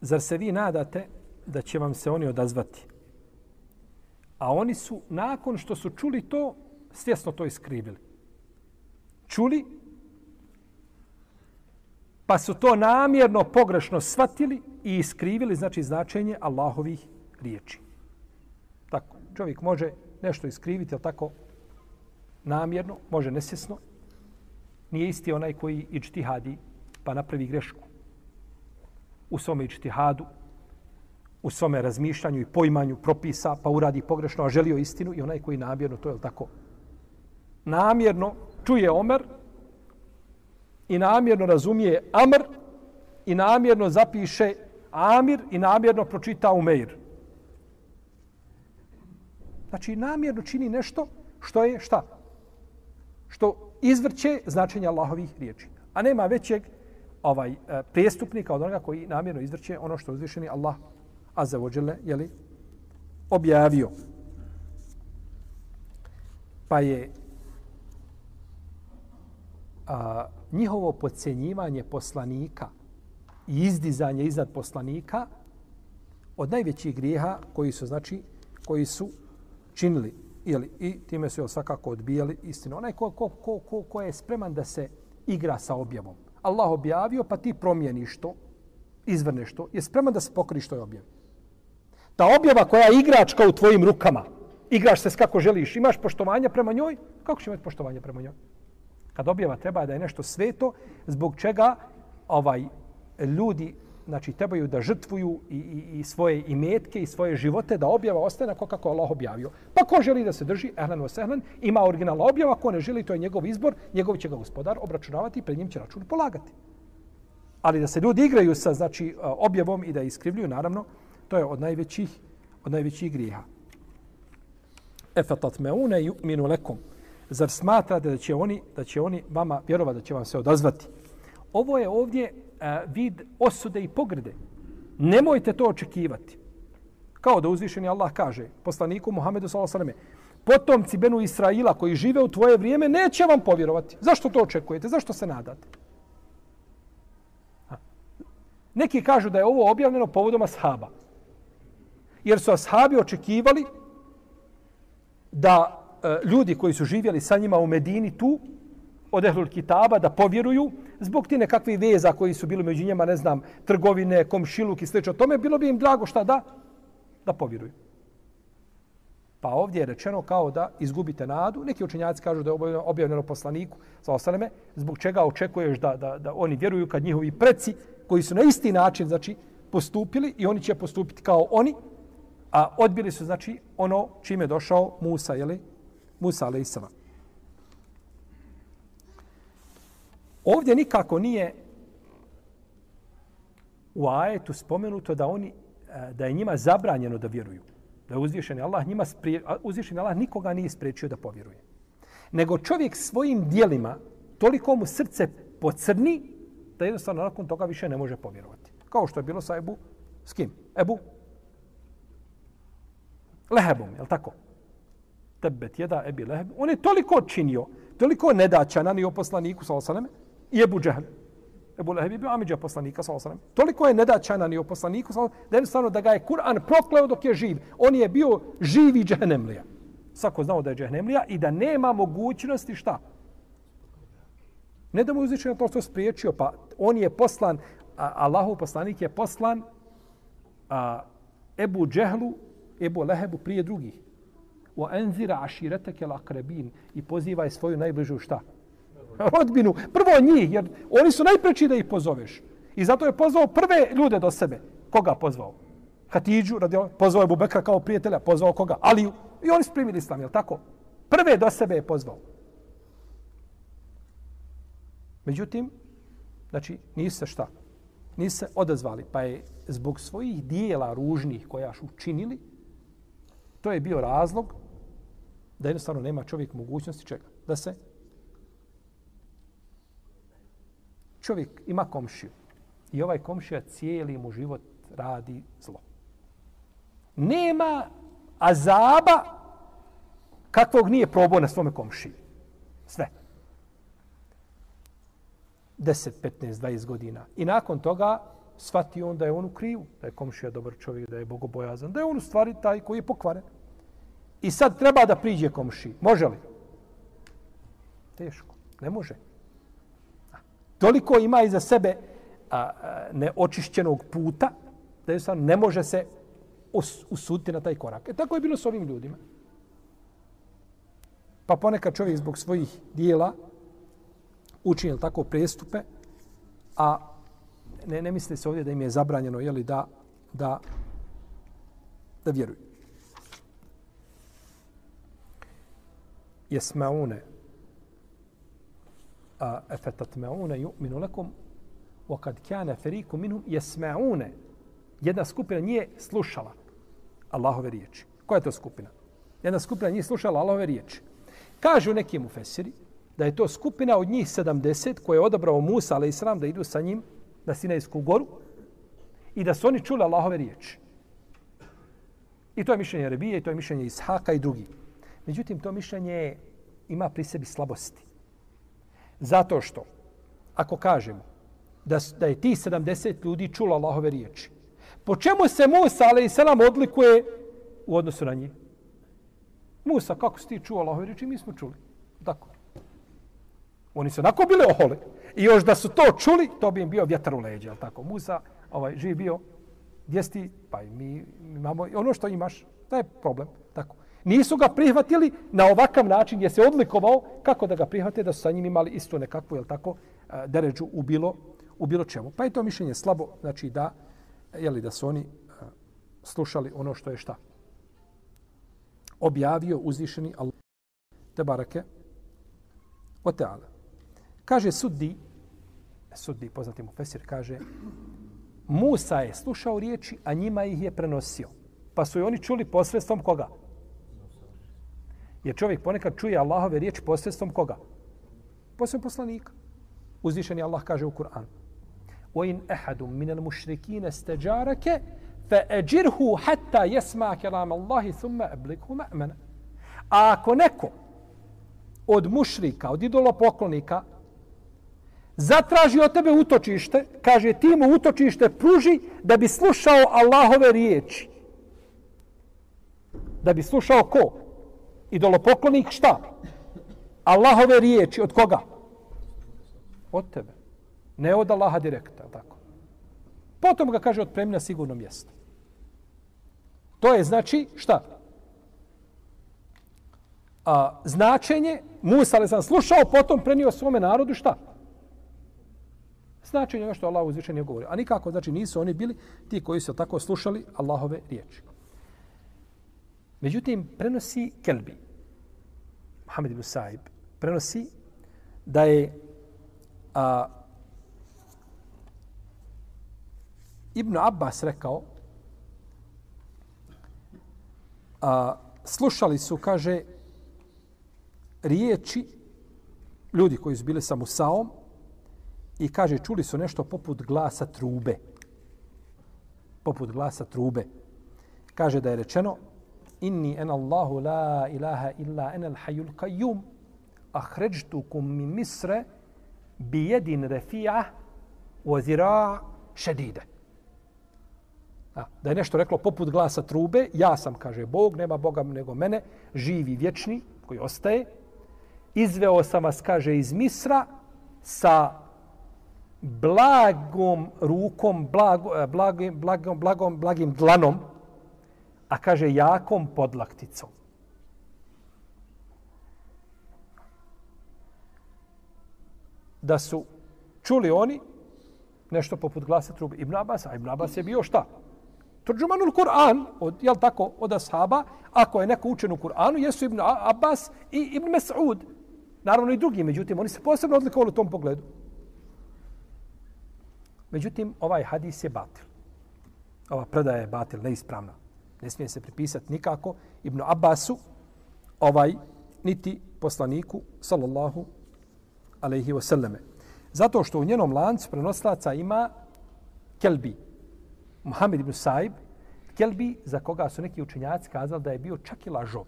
Zar se vi nadate da će vam se oni odazvati? A oni su, nakon što su čuli to, svjesno to iskrivili. Čuli, pa su to namjerno pogrešno svatili i iskrivili, znači značenje Allahovih riječi. Tako, čovjek može nešto iskriviti, ali tako namjerno, može nesjesno. Nije isti onaj koji ičtihadi pa napravi grešku. U svome ičtihadu, u svome razmišljanju i poimanju propisa, pa uradi pogrešno, a želio istinu i onaj koji namjerno, to je tako. Namjerno čuje Omer i namjerno razumije Amr i namjerno zapiše Amir i namjerno pročita Umeir. Znači, namjerno čini nešto što je šta? Što izvrće značenje Allahovih riječi. A nema većeg ovaj e, prijestupnika od onoga koji namjerno izvrće ono što uzvišeni Allah azza wa je li objavio. Pa je a, njihovo podcjenjivanje poslanika i izdizanje iznad poslanika od najvećih grijeha koji su znači koji su činili ili i time su svakako odbijali istinu. Onaj ko, ko, ko, ko, ko je spreman da se igra sa objavom. Allah objavio, pa ti promijeniš to, izvrneš to, je spreman da se pokori što je objavio. Ta objava koja je igračka u tvojim rukama, igraš se s kako želiš, imaš poštovanje prema njoj, kako će imati poštovanje prema njoj? Kad objava treba da je nešto sveto, zbog čega ovaj ljudi znači trebaju da žrtvuju i, i, i svoje imetke i svoje živote da objava ostane kako kako Allah objavio. Pa ko želi da se drži, ehlan wa sehlan, ima originalna objava, ko ne želi, to je njegov izbor, njegov će ga gospodar obračunavati i pred njim će račun polagati. Ali da se ljudi igraju sa znači objavom i da iskrivljuju, naravno, to je od najvećih, od najvećih grijeha. Efetat meune yu'minu lekum. Zar smatrate da će oni, da će oni vama vjerovati da će vam se odazvati? Ovo je ovdje E, vid osude i pogrde. Nemojte to očekivati. Kao da uzvišeni Allah kaže poslaniku Muhammedu s.a.v. Potomci Benu Israila koji žive u tvoje vrijeme neće vam povjerovati. Zašto to očekujete? Zašto se nadate? Neki kažu da je ovo objavljeno povodom ashaba. Jer su ashabi očekivali da e, ljudi koji su živjeli sa njima u Medini tu od Ehlul Kitaba da povjeruju zbog ti nekakvih veza koji su bili među njima, ne znam, trgovine, komšiluk i slično tome, bilo bi im drago šta da? Da povjeruju. Pa ovdje je rečeno kao da izgubite nadu. Neki učenjaci kažu da je objavljeno poslaniku za osaleme, zbog čega očekuješ da, da, da oni vjeruju kad njihovi preci koji su na isti način znači, postupili i oni će postupiti kao oni, a odbili su znači ono čime je došao Musa, jeli? Musa, ali i Ovdje nikako nije u ajetu spomenuto da oni e, da je njima zabranjeno da vjeruju. Da je uzvišeni Allah njima sprije, uzvišeni Allah nikoga nije spriječio da povjeruje. Nego čovjek svojim dijelima toliko mu srce pocrni da jednostavno nakon toga više ne može povjerovati. Kao što je bilo sa Ebu, s kim? Ebu Lehebom, je li tako? Tebet jeda Ebi Leheb. On je toliko činio, toliko nedaća na nijo poslaniku, sa osaneme, i Ebu Džehl. Ebu Leheb je bio Amidža poslanika, sallallahu alejhi ve sellem. Toliko je nedaćana ni o poslaniku, sallallahu alejhi ve sellem, da jednostavno da ga je Kur'an prokleo dok je živ. On je bio živi džehnemlija. Svako znao da je džehnemlija i da nema mogućnosti šta? Ne da mu uzviče na to što spriječio, pa on je poslan, a, Allahov poslanik je poslan a, Ebu Džehlu, Ebu Lehebu prije drugih. Wa anzira ashirataka al-aqrabin i pozivaj svoju najbližu šta? Rodbinu. Prvo njih, jer oni su najpreči da ih pozoveš. I zato je pozvao prve ljude do sebe. Koga pozvao? Hatidžu, radi, pozvao je Bubekra kao prijatelja, pozvao koga? Aliju. I oni su primili islam, je tako? Prve do sebe je pozvao. Međutim, znači, nisu se šta? Nisu se odazvali, pa je zbog svojih dijela ružnih koja su učinili, to je bio razlog da jednostavno nema čovjek mogućnosti čega? Da se čovjek ima komšiju i ovaj komšija cijeli mu život radi zlo. Nema azaba kakvog nije probao na svome komšiji. Sve. 10, 15, 20 godina. I nakon toga shvati on da je on u krivu, da je komšija dobar čovjek, da je bogobojazan, da je on u stvari taj koji je pokvaren. I sad treba da priđe komši. Može li? Teško. Ne može. Toliko ima iza sebe a, a, neočišćenog puta da jednostavno ne može se us, usuditi na taj korak. E tako je bilo s ovim ljudima. Pa ponekad čovjek zbog svojih dijela učinjel tako prestupe, a ne, ne misli se ovdje da im je zabranjeno jeli, da, da, da vjeruju. jesmaune a efetatmaune yu'minu lakum wa kad kana fariqun minhum yasma'una jedna skupina nije slušala Allahove riječi koja je to skupina jedna skupina nije slušala Allahove riječi kažu neki mufesiri da je to skupina od njih 70 koje je odabrao Musa ali islam da idu sa njim na Sinajsku goru i da su oni čuli Allahove riječi. I to je mišljenje Rebije, i to je mišljenje Ishaka i drugi. Međutim, to mišljenje ima pri sebi slabosti. Zato što, ako kažemo da, da je ti 70 ljudi čulo Allahove riječi, po čemu se Musa, ali i selam, odlikuje u odnosu na njih? Musa, kako si ti čuo Allahove riječi? Mi smo čuli. Tako. Oni su onako bili oholi. I još da su to čuli, to bi im bio vjetar u leđe. Jel tako? Musa, ovaj, živ bio, gdje si Pa i mi imamo ono što imaš. To je problem. Nisu ga prihvatili na ovakav način gdje se odlikovao kako da ga prihvate da su sa njim imali isto nekakvu, jel tako, e, deređu u bilo, u bilo čemu. Pa je to mišljenje slabo, znači da, jeli, da su oni e, slušali ono što je šta. Objavio uzvišeni Allah. Te barake. O teala. Kaže suddi, suddi, poznati mu Fesir, kaže, Musa je slušao riječi, a njima ih je prenosio. Pa su i oni čuli posredstvom koga? Jer čovjek ponekad čuje Allahove riječi posredstvom koga? Posredstvom poslanika. Uzvišeni Allah kaže u Kur'an. وَإِنْ أَحَدٌ مِنَ الْمُشْرِكِينَ اسْتَجَارَكَ فَأَجِرْهُ حَتَّى يَسْمَعَ كَلَامَ اللَّهِ ثُمَّ أَبْلِكْهُ مَأْمَنَ A ako neko od mušrika, od idolopoklonika, zatraži od tebe utočište, kaže ti mu utočište pruži da bi slušao Allahove riječi. Da bi slušao ko? Idolopoklonik šta? Allahove riječi od koga? Od tebe. Ne od Allaha direkta, tako. Potom ga kaže otpremi na sigurno mjesto. To je znači šta? A, značenje, Musa ali sam slušao, potom prenio svome narodu šta? Značenje ono što Allah uzvišen je govorio. A nikako, znači nisu oni bili ti koji su tako slušali Allahove riječi. Međutim, prenosi Kelbi, Mohamed ibn Saib, prenosi da je a, Ibn Abbas rekao, a, slušali su, kaže, riječi ljudi koji su bili sa Musaom i kaže, čuli su nešto poput glasa trube. Poput glasa trube. Kaže da je rečeno, inni en Allahu la ilaha illa en al hayyul qayyum ahrajtukum min misre bi yadin rafi'a zira šedide. A, da je nešto reklo poput glasa trube, ja sam, kaže Bog, nema Boga nego mene, živi, vječni, koji ostaje. Izveo sam vas, kaže, iz Misra sa blagom rukom, blago, eh, blagim, blagom, blagom, blagim dlanom, a kaže jakom podlakticom. Da su čuli oni nešto poput glasa trube Ibn Abbas, a Ibn Abbas je bio šta? Turđumanul Kur'an, od, jel tako, od ashaba, ako je neko učen u Kur'anu, jesu Ibn Abbas i Ibn Mas'ud. Naravno i drugi, međutim, oni se posebno odlikovali u tom pogledu. Međutim, ovaj hadis je batil. Ova predaja je batil, neispravna. Ne smije se pripisati nikako Ibn Abbasu, ovaj, niti poslaniku, sallallahu alaihi wasallame. Zato što u njenom lancu prenoslaca ima Kelbi, Muhammed ibn Saib, Kelbi, za koga su neki učenjaci kazali da je bio čak i lažov.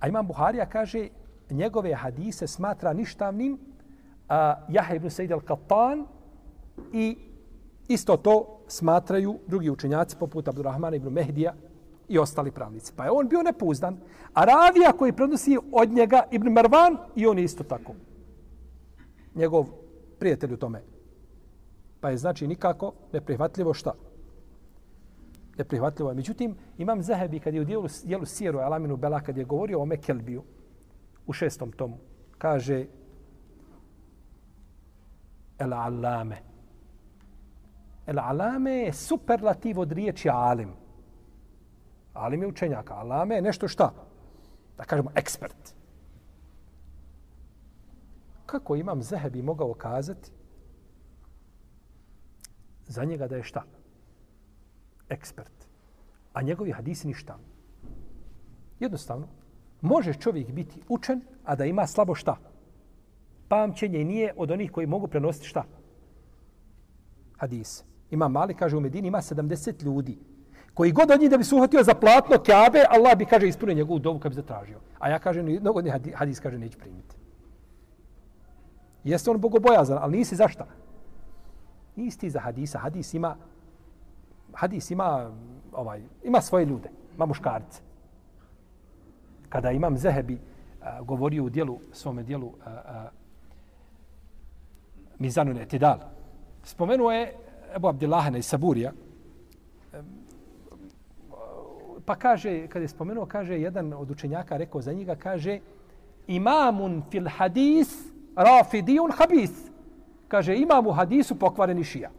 A imam Buharija kaže, njegove hadise smatra ništavnim a, Jahe ibn Said al-Qattan i isto to smatraju drugi učenjaci poput Abdurrahmana ibn Mehdija i ostali pravnici. Pa je on bio nepouzdan. A ravija koji prenosi od njega Ibn Mervan i on isto tako. Njegov prijatelj u tome. Pa je znači nikako neprihvatljivo šta? Neprihvatljivo je. Međutim, imam Zahebi kad je u dijelu, dijelu Sijeru Alaminu Bela kad je govorio o Mekelbiju u šestom tomu. Kaže El Alame. El Alame je superlativ od riječi Alim. Alim je učenjaka. Alame je nešto šta? Da kažemo ekspert. Kako imam Zehebi mogao kazati za njega da je šta? Ekspert. A njegovi hadisi ništa. Jednostavno, može čovjek biti učen, a da ima slabo šta? Pamćenje nije od onih koji mogu prenositi šta? Hadise. Ima mali, kaže u Medini, ima 70 ljudi. Koji god od njih da bi se uhvatio za platno kjabe, Allah bi, kaže, ispunio njegovu dovu kad bi zatražio. A ja kažem, mnogo ne, hadis, kaže, neće primiti. Jeste on bogobojazan, ali nisi za šta? Nisi ti za hadisa. Hadis ima, hadis ima, ovaj, ima svoje ljude, ima muškarce. Kada imam Zehebi a, govorio u dijelu, svome dijelu eh, eh, a, a, Mizanu Netidal, spomenuo je Ebu Abdillahana iz Saburija, pa kaže, kada je spomenuo, kaže, jedan od učenjaka rekao za njega, kaže, imamun fil hadis rafidijun habis. Kaže, imam u hadisu pokvareni šija.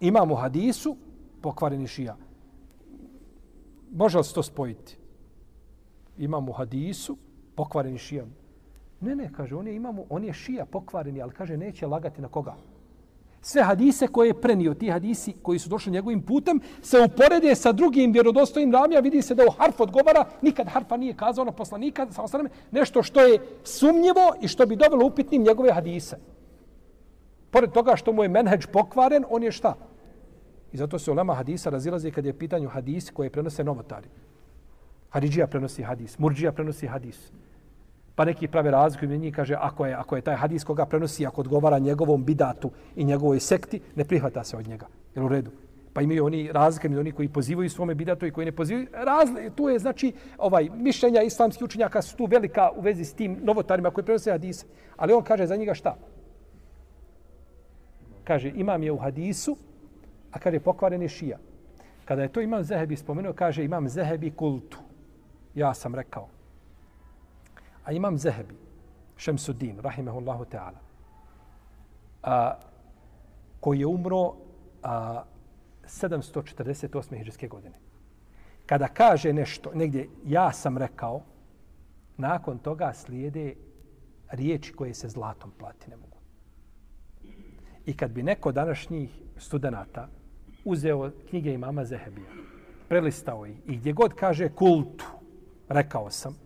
Imam u hadisu pokvareni šija. Može li se to spojiti? Imam u hadisu pokvareni šija. Ne, ne, kaže, on je, imamo, on je šija pokvareni, ali kaže, neće lagati na koga? Sve hadise koje je prenio, ti hadisi koji su došli njegovim putem, se uporede sa drugim vjerodostojnim ramija, vidi se da u harf odgovara, nikad harfa nije kazao na poslanika, sa osaname, nešto što je sumnjivo i što bi dovelo upitnim njegove hadise. Pored toga što mu je menheđ pokvaren, on je šta? I zato se ulema hadisa razilaze kad je pitanju hadis koje prenose novotari. Haridžija prenosi hadis, Murđija prenosi hadis. Pa neki prave razliku i njih kaže ako je, ako je taj hadis koga prenosi, ako odgovara njegovom bidatu i njegovoj sekti, ne prihvata se od njega. Jel u redu? Pa imaju oni razlike među oni koji pozivaju svome bidatu i koji ne pozivaju. Razli, tu je znači ovaj mišljenja islamskih učenjaka su tu velika u vezi s tim novotarima koji prenose hadise. Ali on kaže za njega šta? Kaže imam je u hadisu, a kaže pokvaren je šija. Kada je to imam Zehebi spomenuo, kaže imam Zehebi kultu. Ja sam rekao, A imam Zehebi, Šemsuddin, rahimehullahu ta'ala, a, koji je umro a, 748. hiđarske godine. Kada kaže nešto, negdje ja sam rekao, nakon toga slijede riječi koje se zlatom plati ne mogu. I kad bi neko današnjih studenta uzeo knjige imama Zehebija, prelistao ih i gdje god kaže kultu, rekao sam,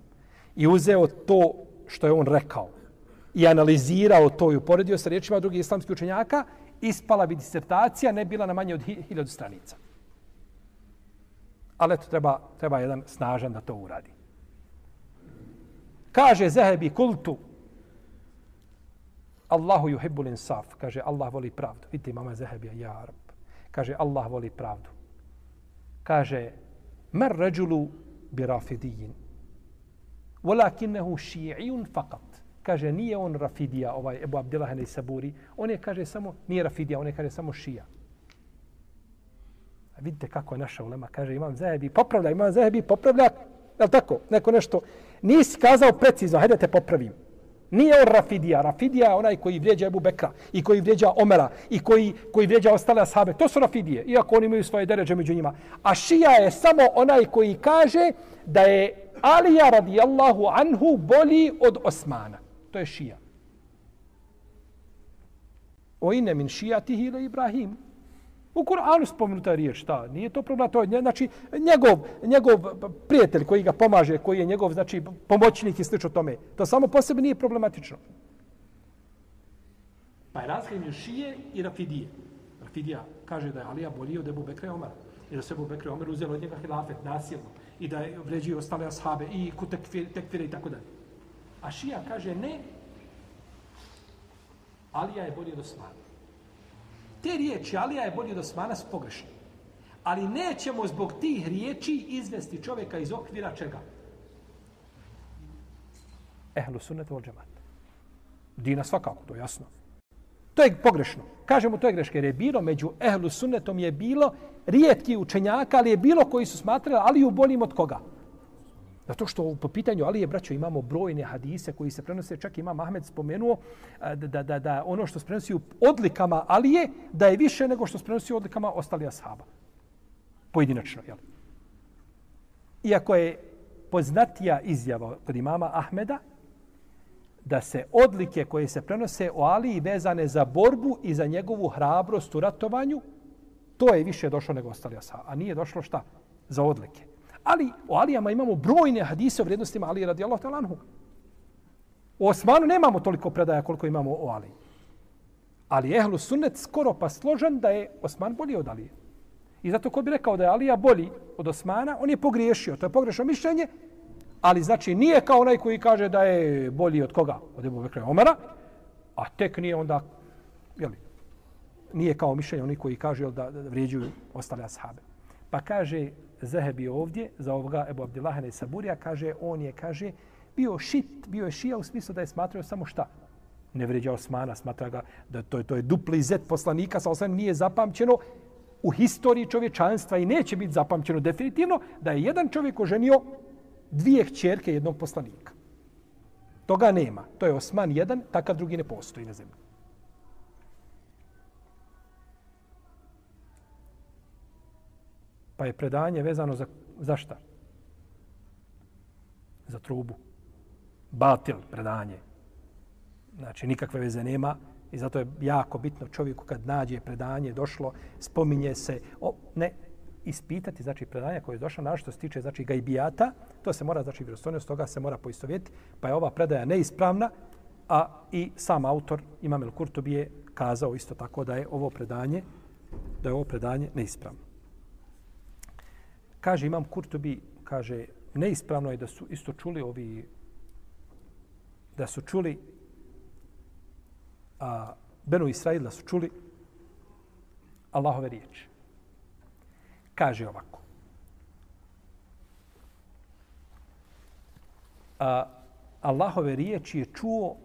i uzeo to što je on rekao i analizirao to i uporedio sa riječima drugih islamskih učenjaka, ispala bi disertacija, ne bila na manje od hiljadu stranica. Ali eto, treba, treba jedan snažan da to uradi. Kaže Zehebi kultu, Allahu yuhibbul insaf, kaže Allah voli pravdu. Vidite mama Zehebi, ja Arab. Kaže Allah voli pravdu. Kaže mer rajulu bi rafidijin. Walakinnahu ši'ijun faqat. Kaže nije on rafidija, ovaj Ebu Abdillah i Saburi. On je kaže samo, nije rafidija, on je kaže samo šija. A vidite kako je naša ulema. Kaže imam zahebi, popravlja, imam zahebi, popravlja. Je tako? Neko nešto. Nisi kazao precizno, hajde te popravim. Nije on Rafidija. Rafidija je onaj koji vrijeđa Ebu Bekra i koji vrijeđa Omera i koji, koji vrijeđa ostale ashabe. To su Rafidije, iako oni imaju svoje deređe među njima. A Šija je samo onaj koji kaže da je Alija radijallahu anhu bolji od Osmana. To je Šija. O ine min šijatihi ili Ibrahim. U Kur'anu spomenuta riječ, šta? Nije to problem, to je znači njegov, njegov prijatelj koji ga pomaže, koji je njegov znači pomoćnik i slično tome. To samo po sebi nije problematično. Pa je razlika između šije i rafidije. Rafidija kaže da je Alija bolji od Ebu Bekra i Omara. I da se Ebu Bekra i Omer uzelo od njega hilafet nasilno. I da vređuju ostale ashabe i kutekfire tekfire i tako dalje. A šija kaže ne, Alija je bolji od Osmana te riječi Alija je bolji od Osmana su pogrešne. Ali nećemo zbog tih riječi izvesti čovjeka iz okvira čega? Ehlu sunnet vol džemat. Dina svakako, to je jasno. To je pogrešno. Kažemo to je greška jer je bilo među ehlu sunnetom je bilo rijetki učenjaka, ali je bilo koji su smatrali u boljim od koga? Zato što po pitanju Ali je, braćo, imamo brojne hadise koji se prenose, čak ima Mahmed spomenuo da, da, da, da ono što se prenosi u odlikama Alije, da je više nego što se prenosi u odlikama ostali ashaba. Pojedinačno, jel? Iako je poznatija izjava kod imama Ahmeda, da se odlike koje se prenose o Aliji vezane za borbu i za njegovu hrabrost u ratovanju, to je više došlo nego ostali ashaba. A nije došlo šta? Za odlike. Ali o Alijama imamo brojne hadise o vrijednostima Ali radijallahu ta'ala anhu. O Osmanu nemamo toliko predaja koliko imamo o Ali. Ali ehlu sunnet skoro pa složan da je Osman bolji od Alije. I zato ko bi rekao da je Alija bolji od Osmana, on je pogriješio. To je pogrešno mišljenje, ali znači nije kao onaj koji kaže da je bolji od koga? Od Ebu Bekra Omara, a tek nije onda, jeli, nije kao mišljenje oni koji kaže da, da vrijeđuju ostale ashabe. Pa kaže Zahebi ovdje, za ovoga Ebu Abdillahana i Saburija, kaže, on je, kaže, bio šit, bio je šija u smislu da je smatrao samo šta? Ne vređa Osmana, smatra ga da to je, to je dupli zet poslanika, sa osam nije zapamćeno u historiji čovječanstva i neće biti zapamćeno definitivno da je jedan čovjek oženio dvije hćerke jednog poslanika. Toga nema. To je Osman jedan, takav drugi ne postoji na zemlji. Pa je predanje vezano za, za šta? Za trubu. Batil predanje. Znači, nikakve veze nema. I zato je jako bitno čovjeku kad nađe predanje, došlo, spominje se, o, ne, ispitati, znači, predanja koje je došla, na što se tiče, znači, gajbijata, to se mora, znači, vjerostojnost toga se mora poistovjeti, pa je ova predaja neispravna, a i sam autor, Imam El Kurtobi, je kazao isto tako da je ovo predanje, da je ovo predanje neispravno kaže imam Kurtobi, kaže, neispravno je da su isto čuli ovi, da su čuli, a, Benu Israila su čuli Allahove riječi. Kaže ovako. A, Allahove riječi je čuo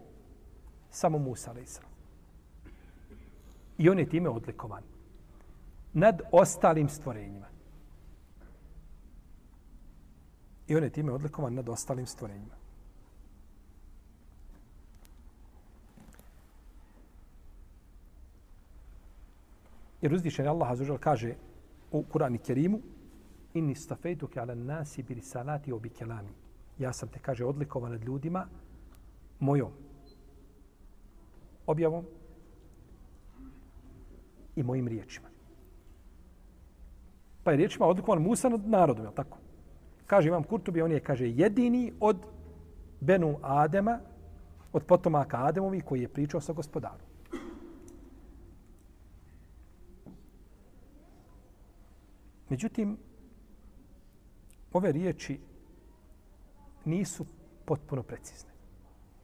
samo Musa, ali I on je time odlikovan nad ostalim stvorenjima. I on je time odlikovan nad ostalim stvorenjima. Jer uzvišen Allah azužel kaže u Kurani Kerimu inni stafejtuke ala nasi bi risalati obi kelami. Ja sam te, kaže, odlikovan nad ljudima mojom objavom i mojim riječima. Pa je riječima odlikovan Musa nad narodom, je tako? kaže imam Kurtubi, on je, kaže, jedini od Benu Adema, od potomaka Ademovi koji je pričao sa gospodarom. Međutim, ove riječi nisu potpuno precizne.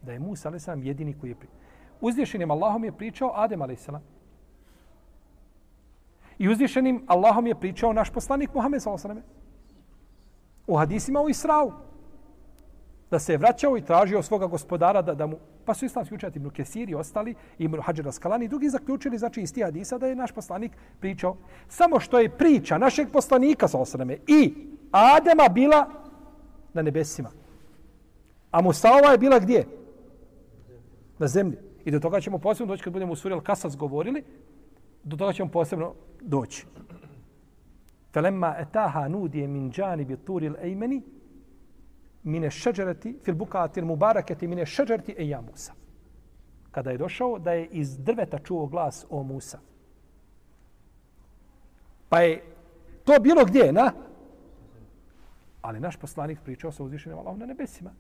Da je Musa, a.s. jedini koji je pričao. uzvišenim Allahom je pričao Adem a.s. I uzvišenim Allahom je pričao naš poslanik Muhammed s.a.s. U hadisima u Israu. Da se je vraćao i tražio svoga gospodara da, da mu... Pa su islamski učenjati Ibn Kesiri ostali, Ibn Hajar Raskalani i drugi zaključili, znači iz tih hadisa, da je naš poslanik pričao. Samo što je priča našeg poslanika sa s.a.v. i Adema bila na nebesima. A Musaova je bila gdje? Na zemlji. I do toga ćemo posebno doći kad budemo u suri Al-Kasas govorili, do toga ćemo posebno doći. Felemma etaha nudije min džani bi turil ejmeni mine šeđereti fil bukatil mubaraketi mine šeđereti e ja Musa. Kada je došao da je iz drveta čuo glas o Musa. Pa je to bilo gdje, na? Ali naš poslanik pričao sa uzvišenim Allahom na nebesima.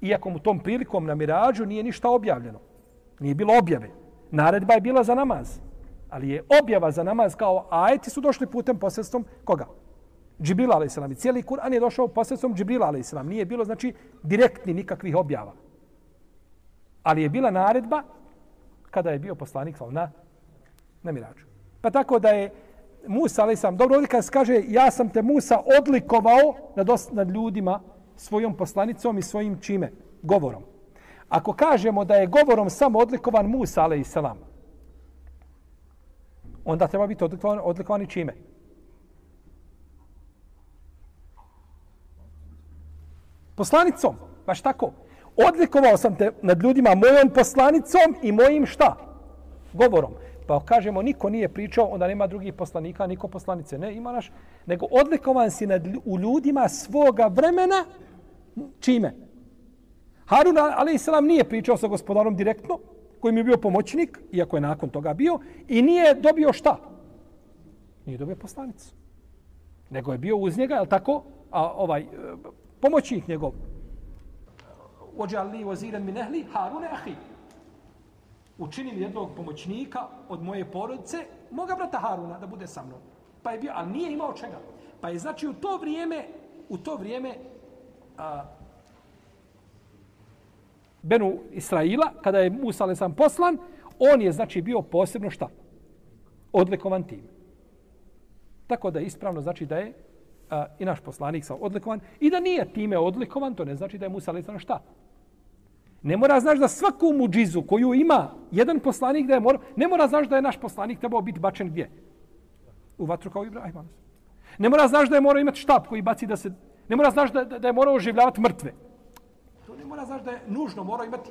Iako mu tom prilikom na mirađu nije ništa objavljeno. Nije bilo objave. Naredba je bila za namaz. Ali je objava za namaz kao ajeti su došli putem posredstvom koga? Džibrila alaih. I cijeli Kur'an je došao posredstvom Džibrila alaih. Nije bilo, znači, direktni nikakvih objava. Ali je bila naredba kada je bio poslanik na, na Miraču. Pa tako da je Musa, alaih dobro ovdje kada se kaže ja sam te Musa odlikovao nad, nad ljudima svojom poslanicom i svojim čime? Govorom. Ako kažemo da je govorom samo odlikovan Musa, alaih onda treba biti odlikovan, odlikovan i čime? Poslanicom, baš tako. Odlikovao sam te nad ljudima mojom poslanicom i mojim šta? Govorom. Pa kažemo, niko nije pričao, onda nema drugih poslanika, niko poslanice. Ne, ima naš. Nego odlikovan si nad, u ljudima svoga vremena, čime? Harun a.s. nije pričao sa gospodarom direktno, kojim je bio pomoćnik, iako je nakon toga bio, i nije dobio šta? Nije dobio poslanicu. Nego je bio uz njega, je tako? A ovaj, pomoćnik njegov. Ođe li oziren mi nehli, Harune ahi. Učinim jednog pomoćnika od moje porodice, moga brata Haruna, da bude sa mnom. Pa je bio, ali nije imao čega. Pa je znači u to vrijeme, u to vrijeme, a, Benu Israila, kada je Musa ale sam poslan, on je znači bio posebno šta? Odlikovan tim. Tako da je ispravno znači da je a, i naš poslanik sa odlikovan i da nije time odlikovan, to ne znači da je Musa ale šta? Ne mora znaš da svaku muđizu koju ima jedan poslanik da je mora, ne mora znaš da je naš poslanik trebao biti bačen gdje? U vatru kao Ibrahim. Ne mora znaš da je morao imati štab koji baci da se... Ne mora znaš da, da, je morao oživljavati mrtve To ne mora znaš da je nužno, mora imati,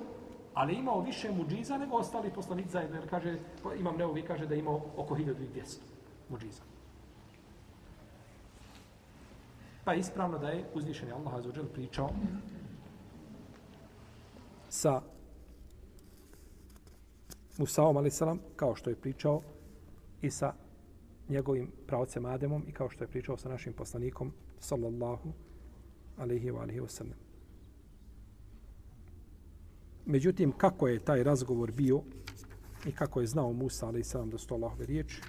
ali imao više muđiza nego ostali poslanici zajedno. Jer kaže, pa imam neovi, kaže da je imao oko 1200 muđiza. Pa je ispravno da je uzvišeni Allah Azuđel pričao sa Musaom a.s. kao što je pričao i sa njegovim pravcem Ademom i kao što je pričao sa našim poslanikom sallallahu alaihi wa alaihi wa sallam. Međutim, kako je taj razgovor bio i kako je znao Musa, alaihi sallam da su to Allahove riječi,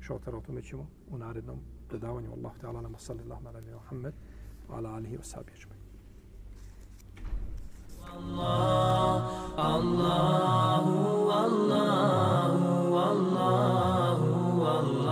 šaltara o tome ćemo u narednom آخر دعواني والله تعالى. أعلم وصلى اللهم على نبينا محمد وعلى آله وصحبه أجمعين. الله الله الله الله.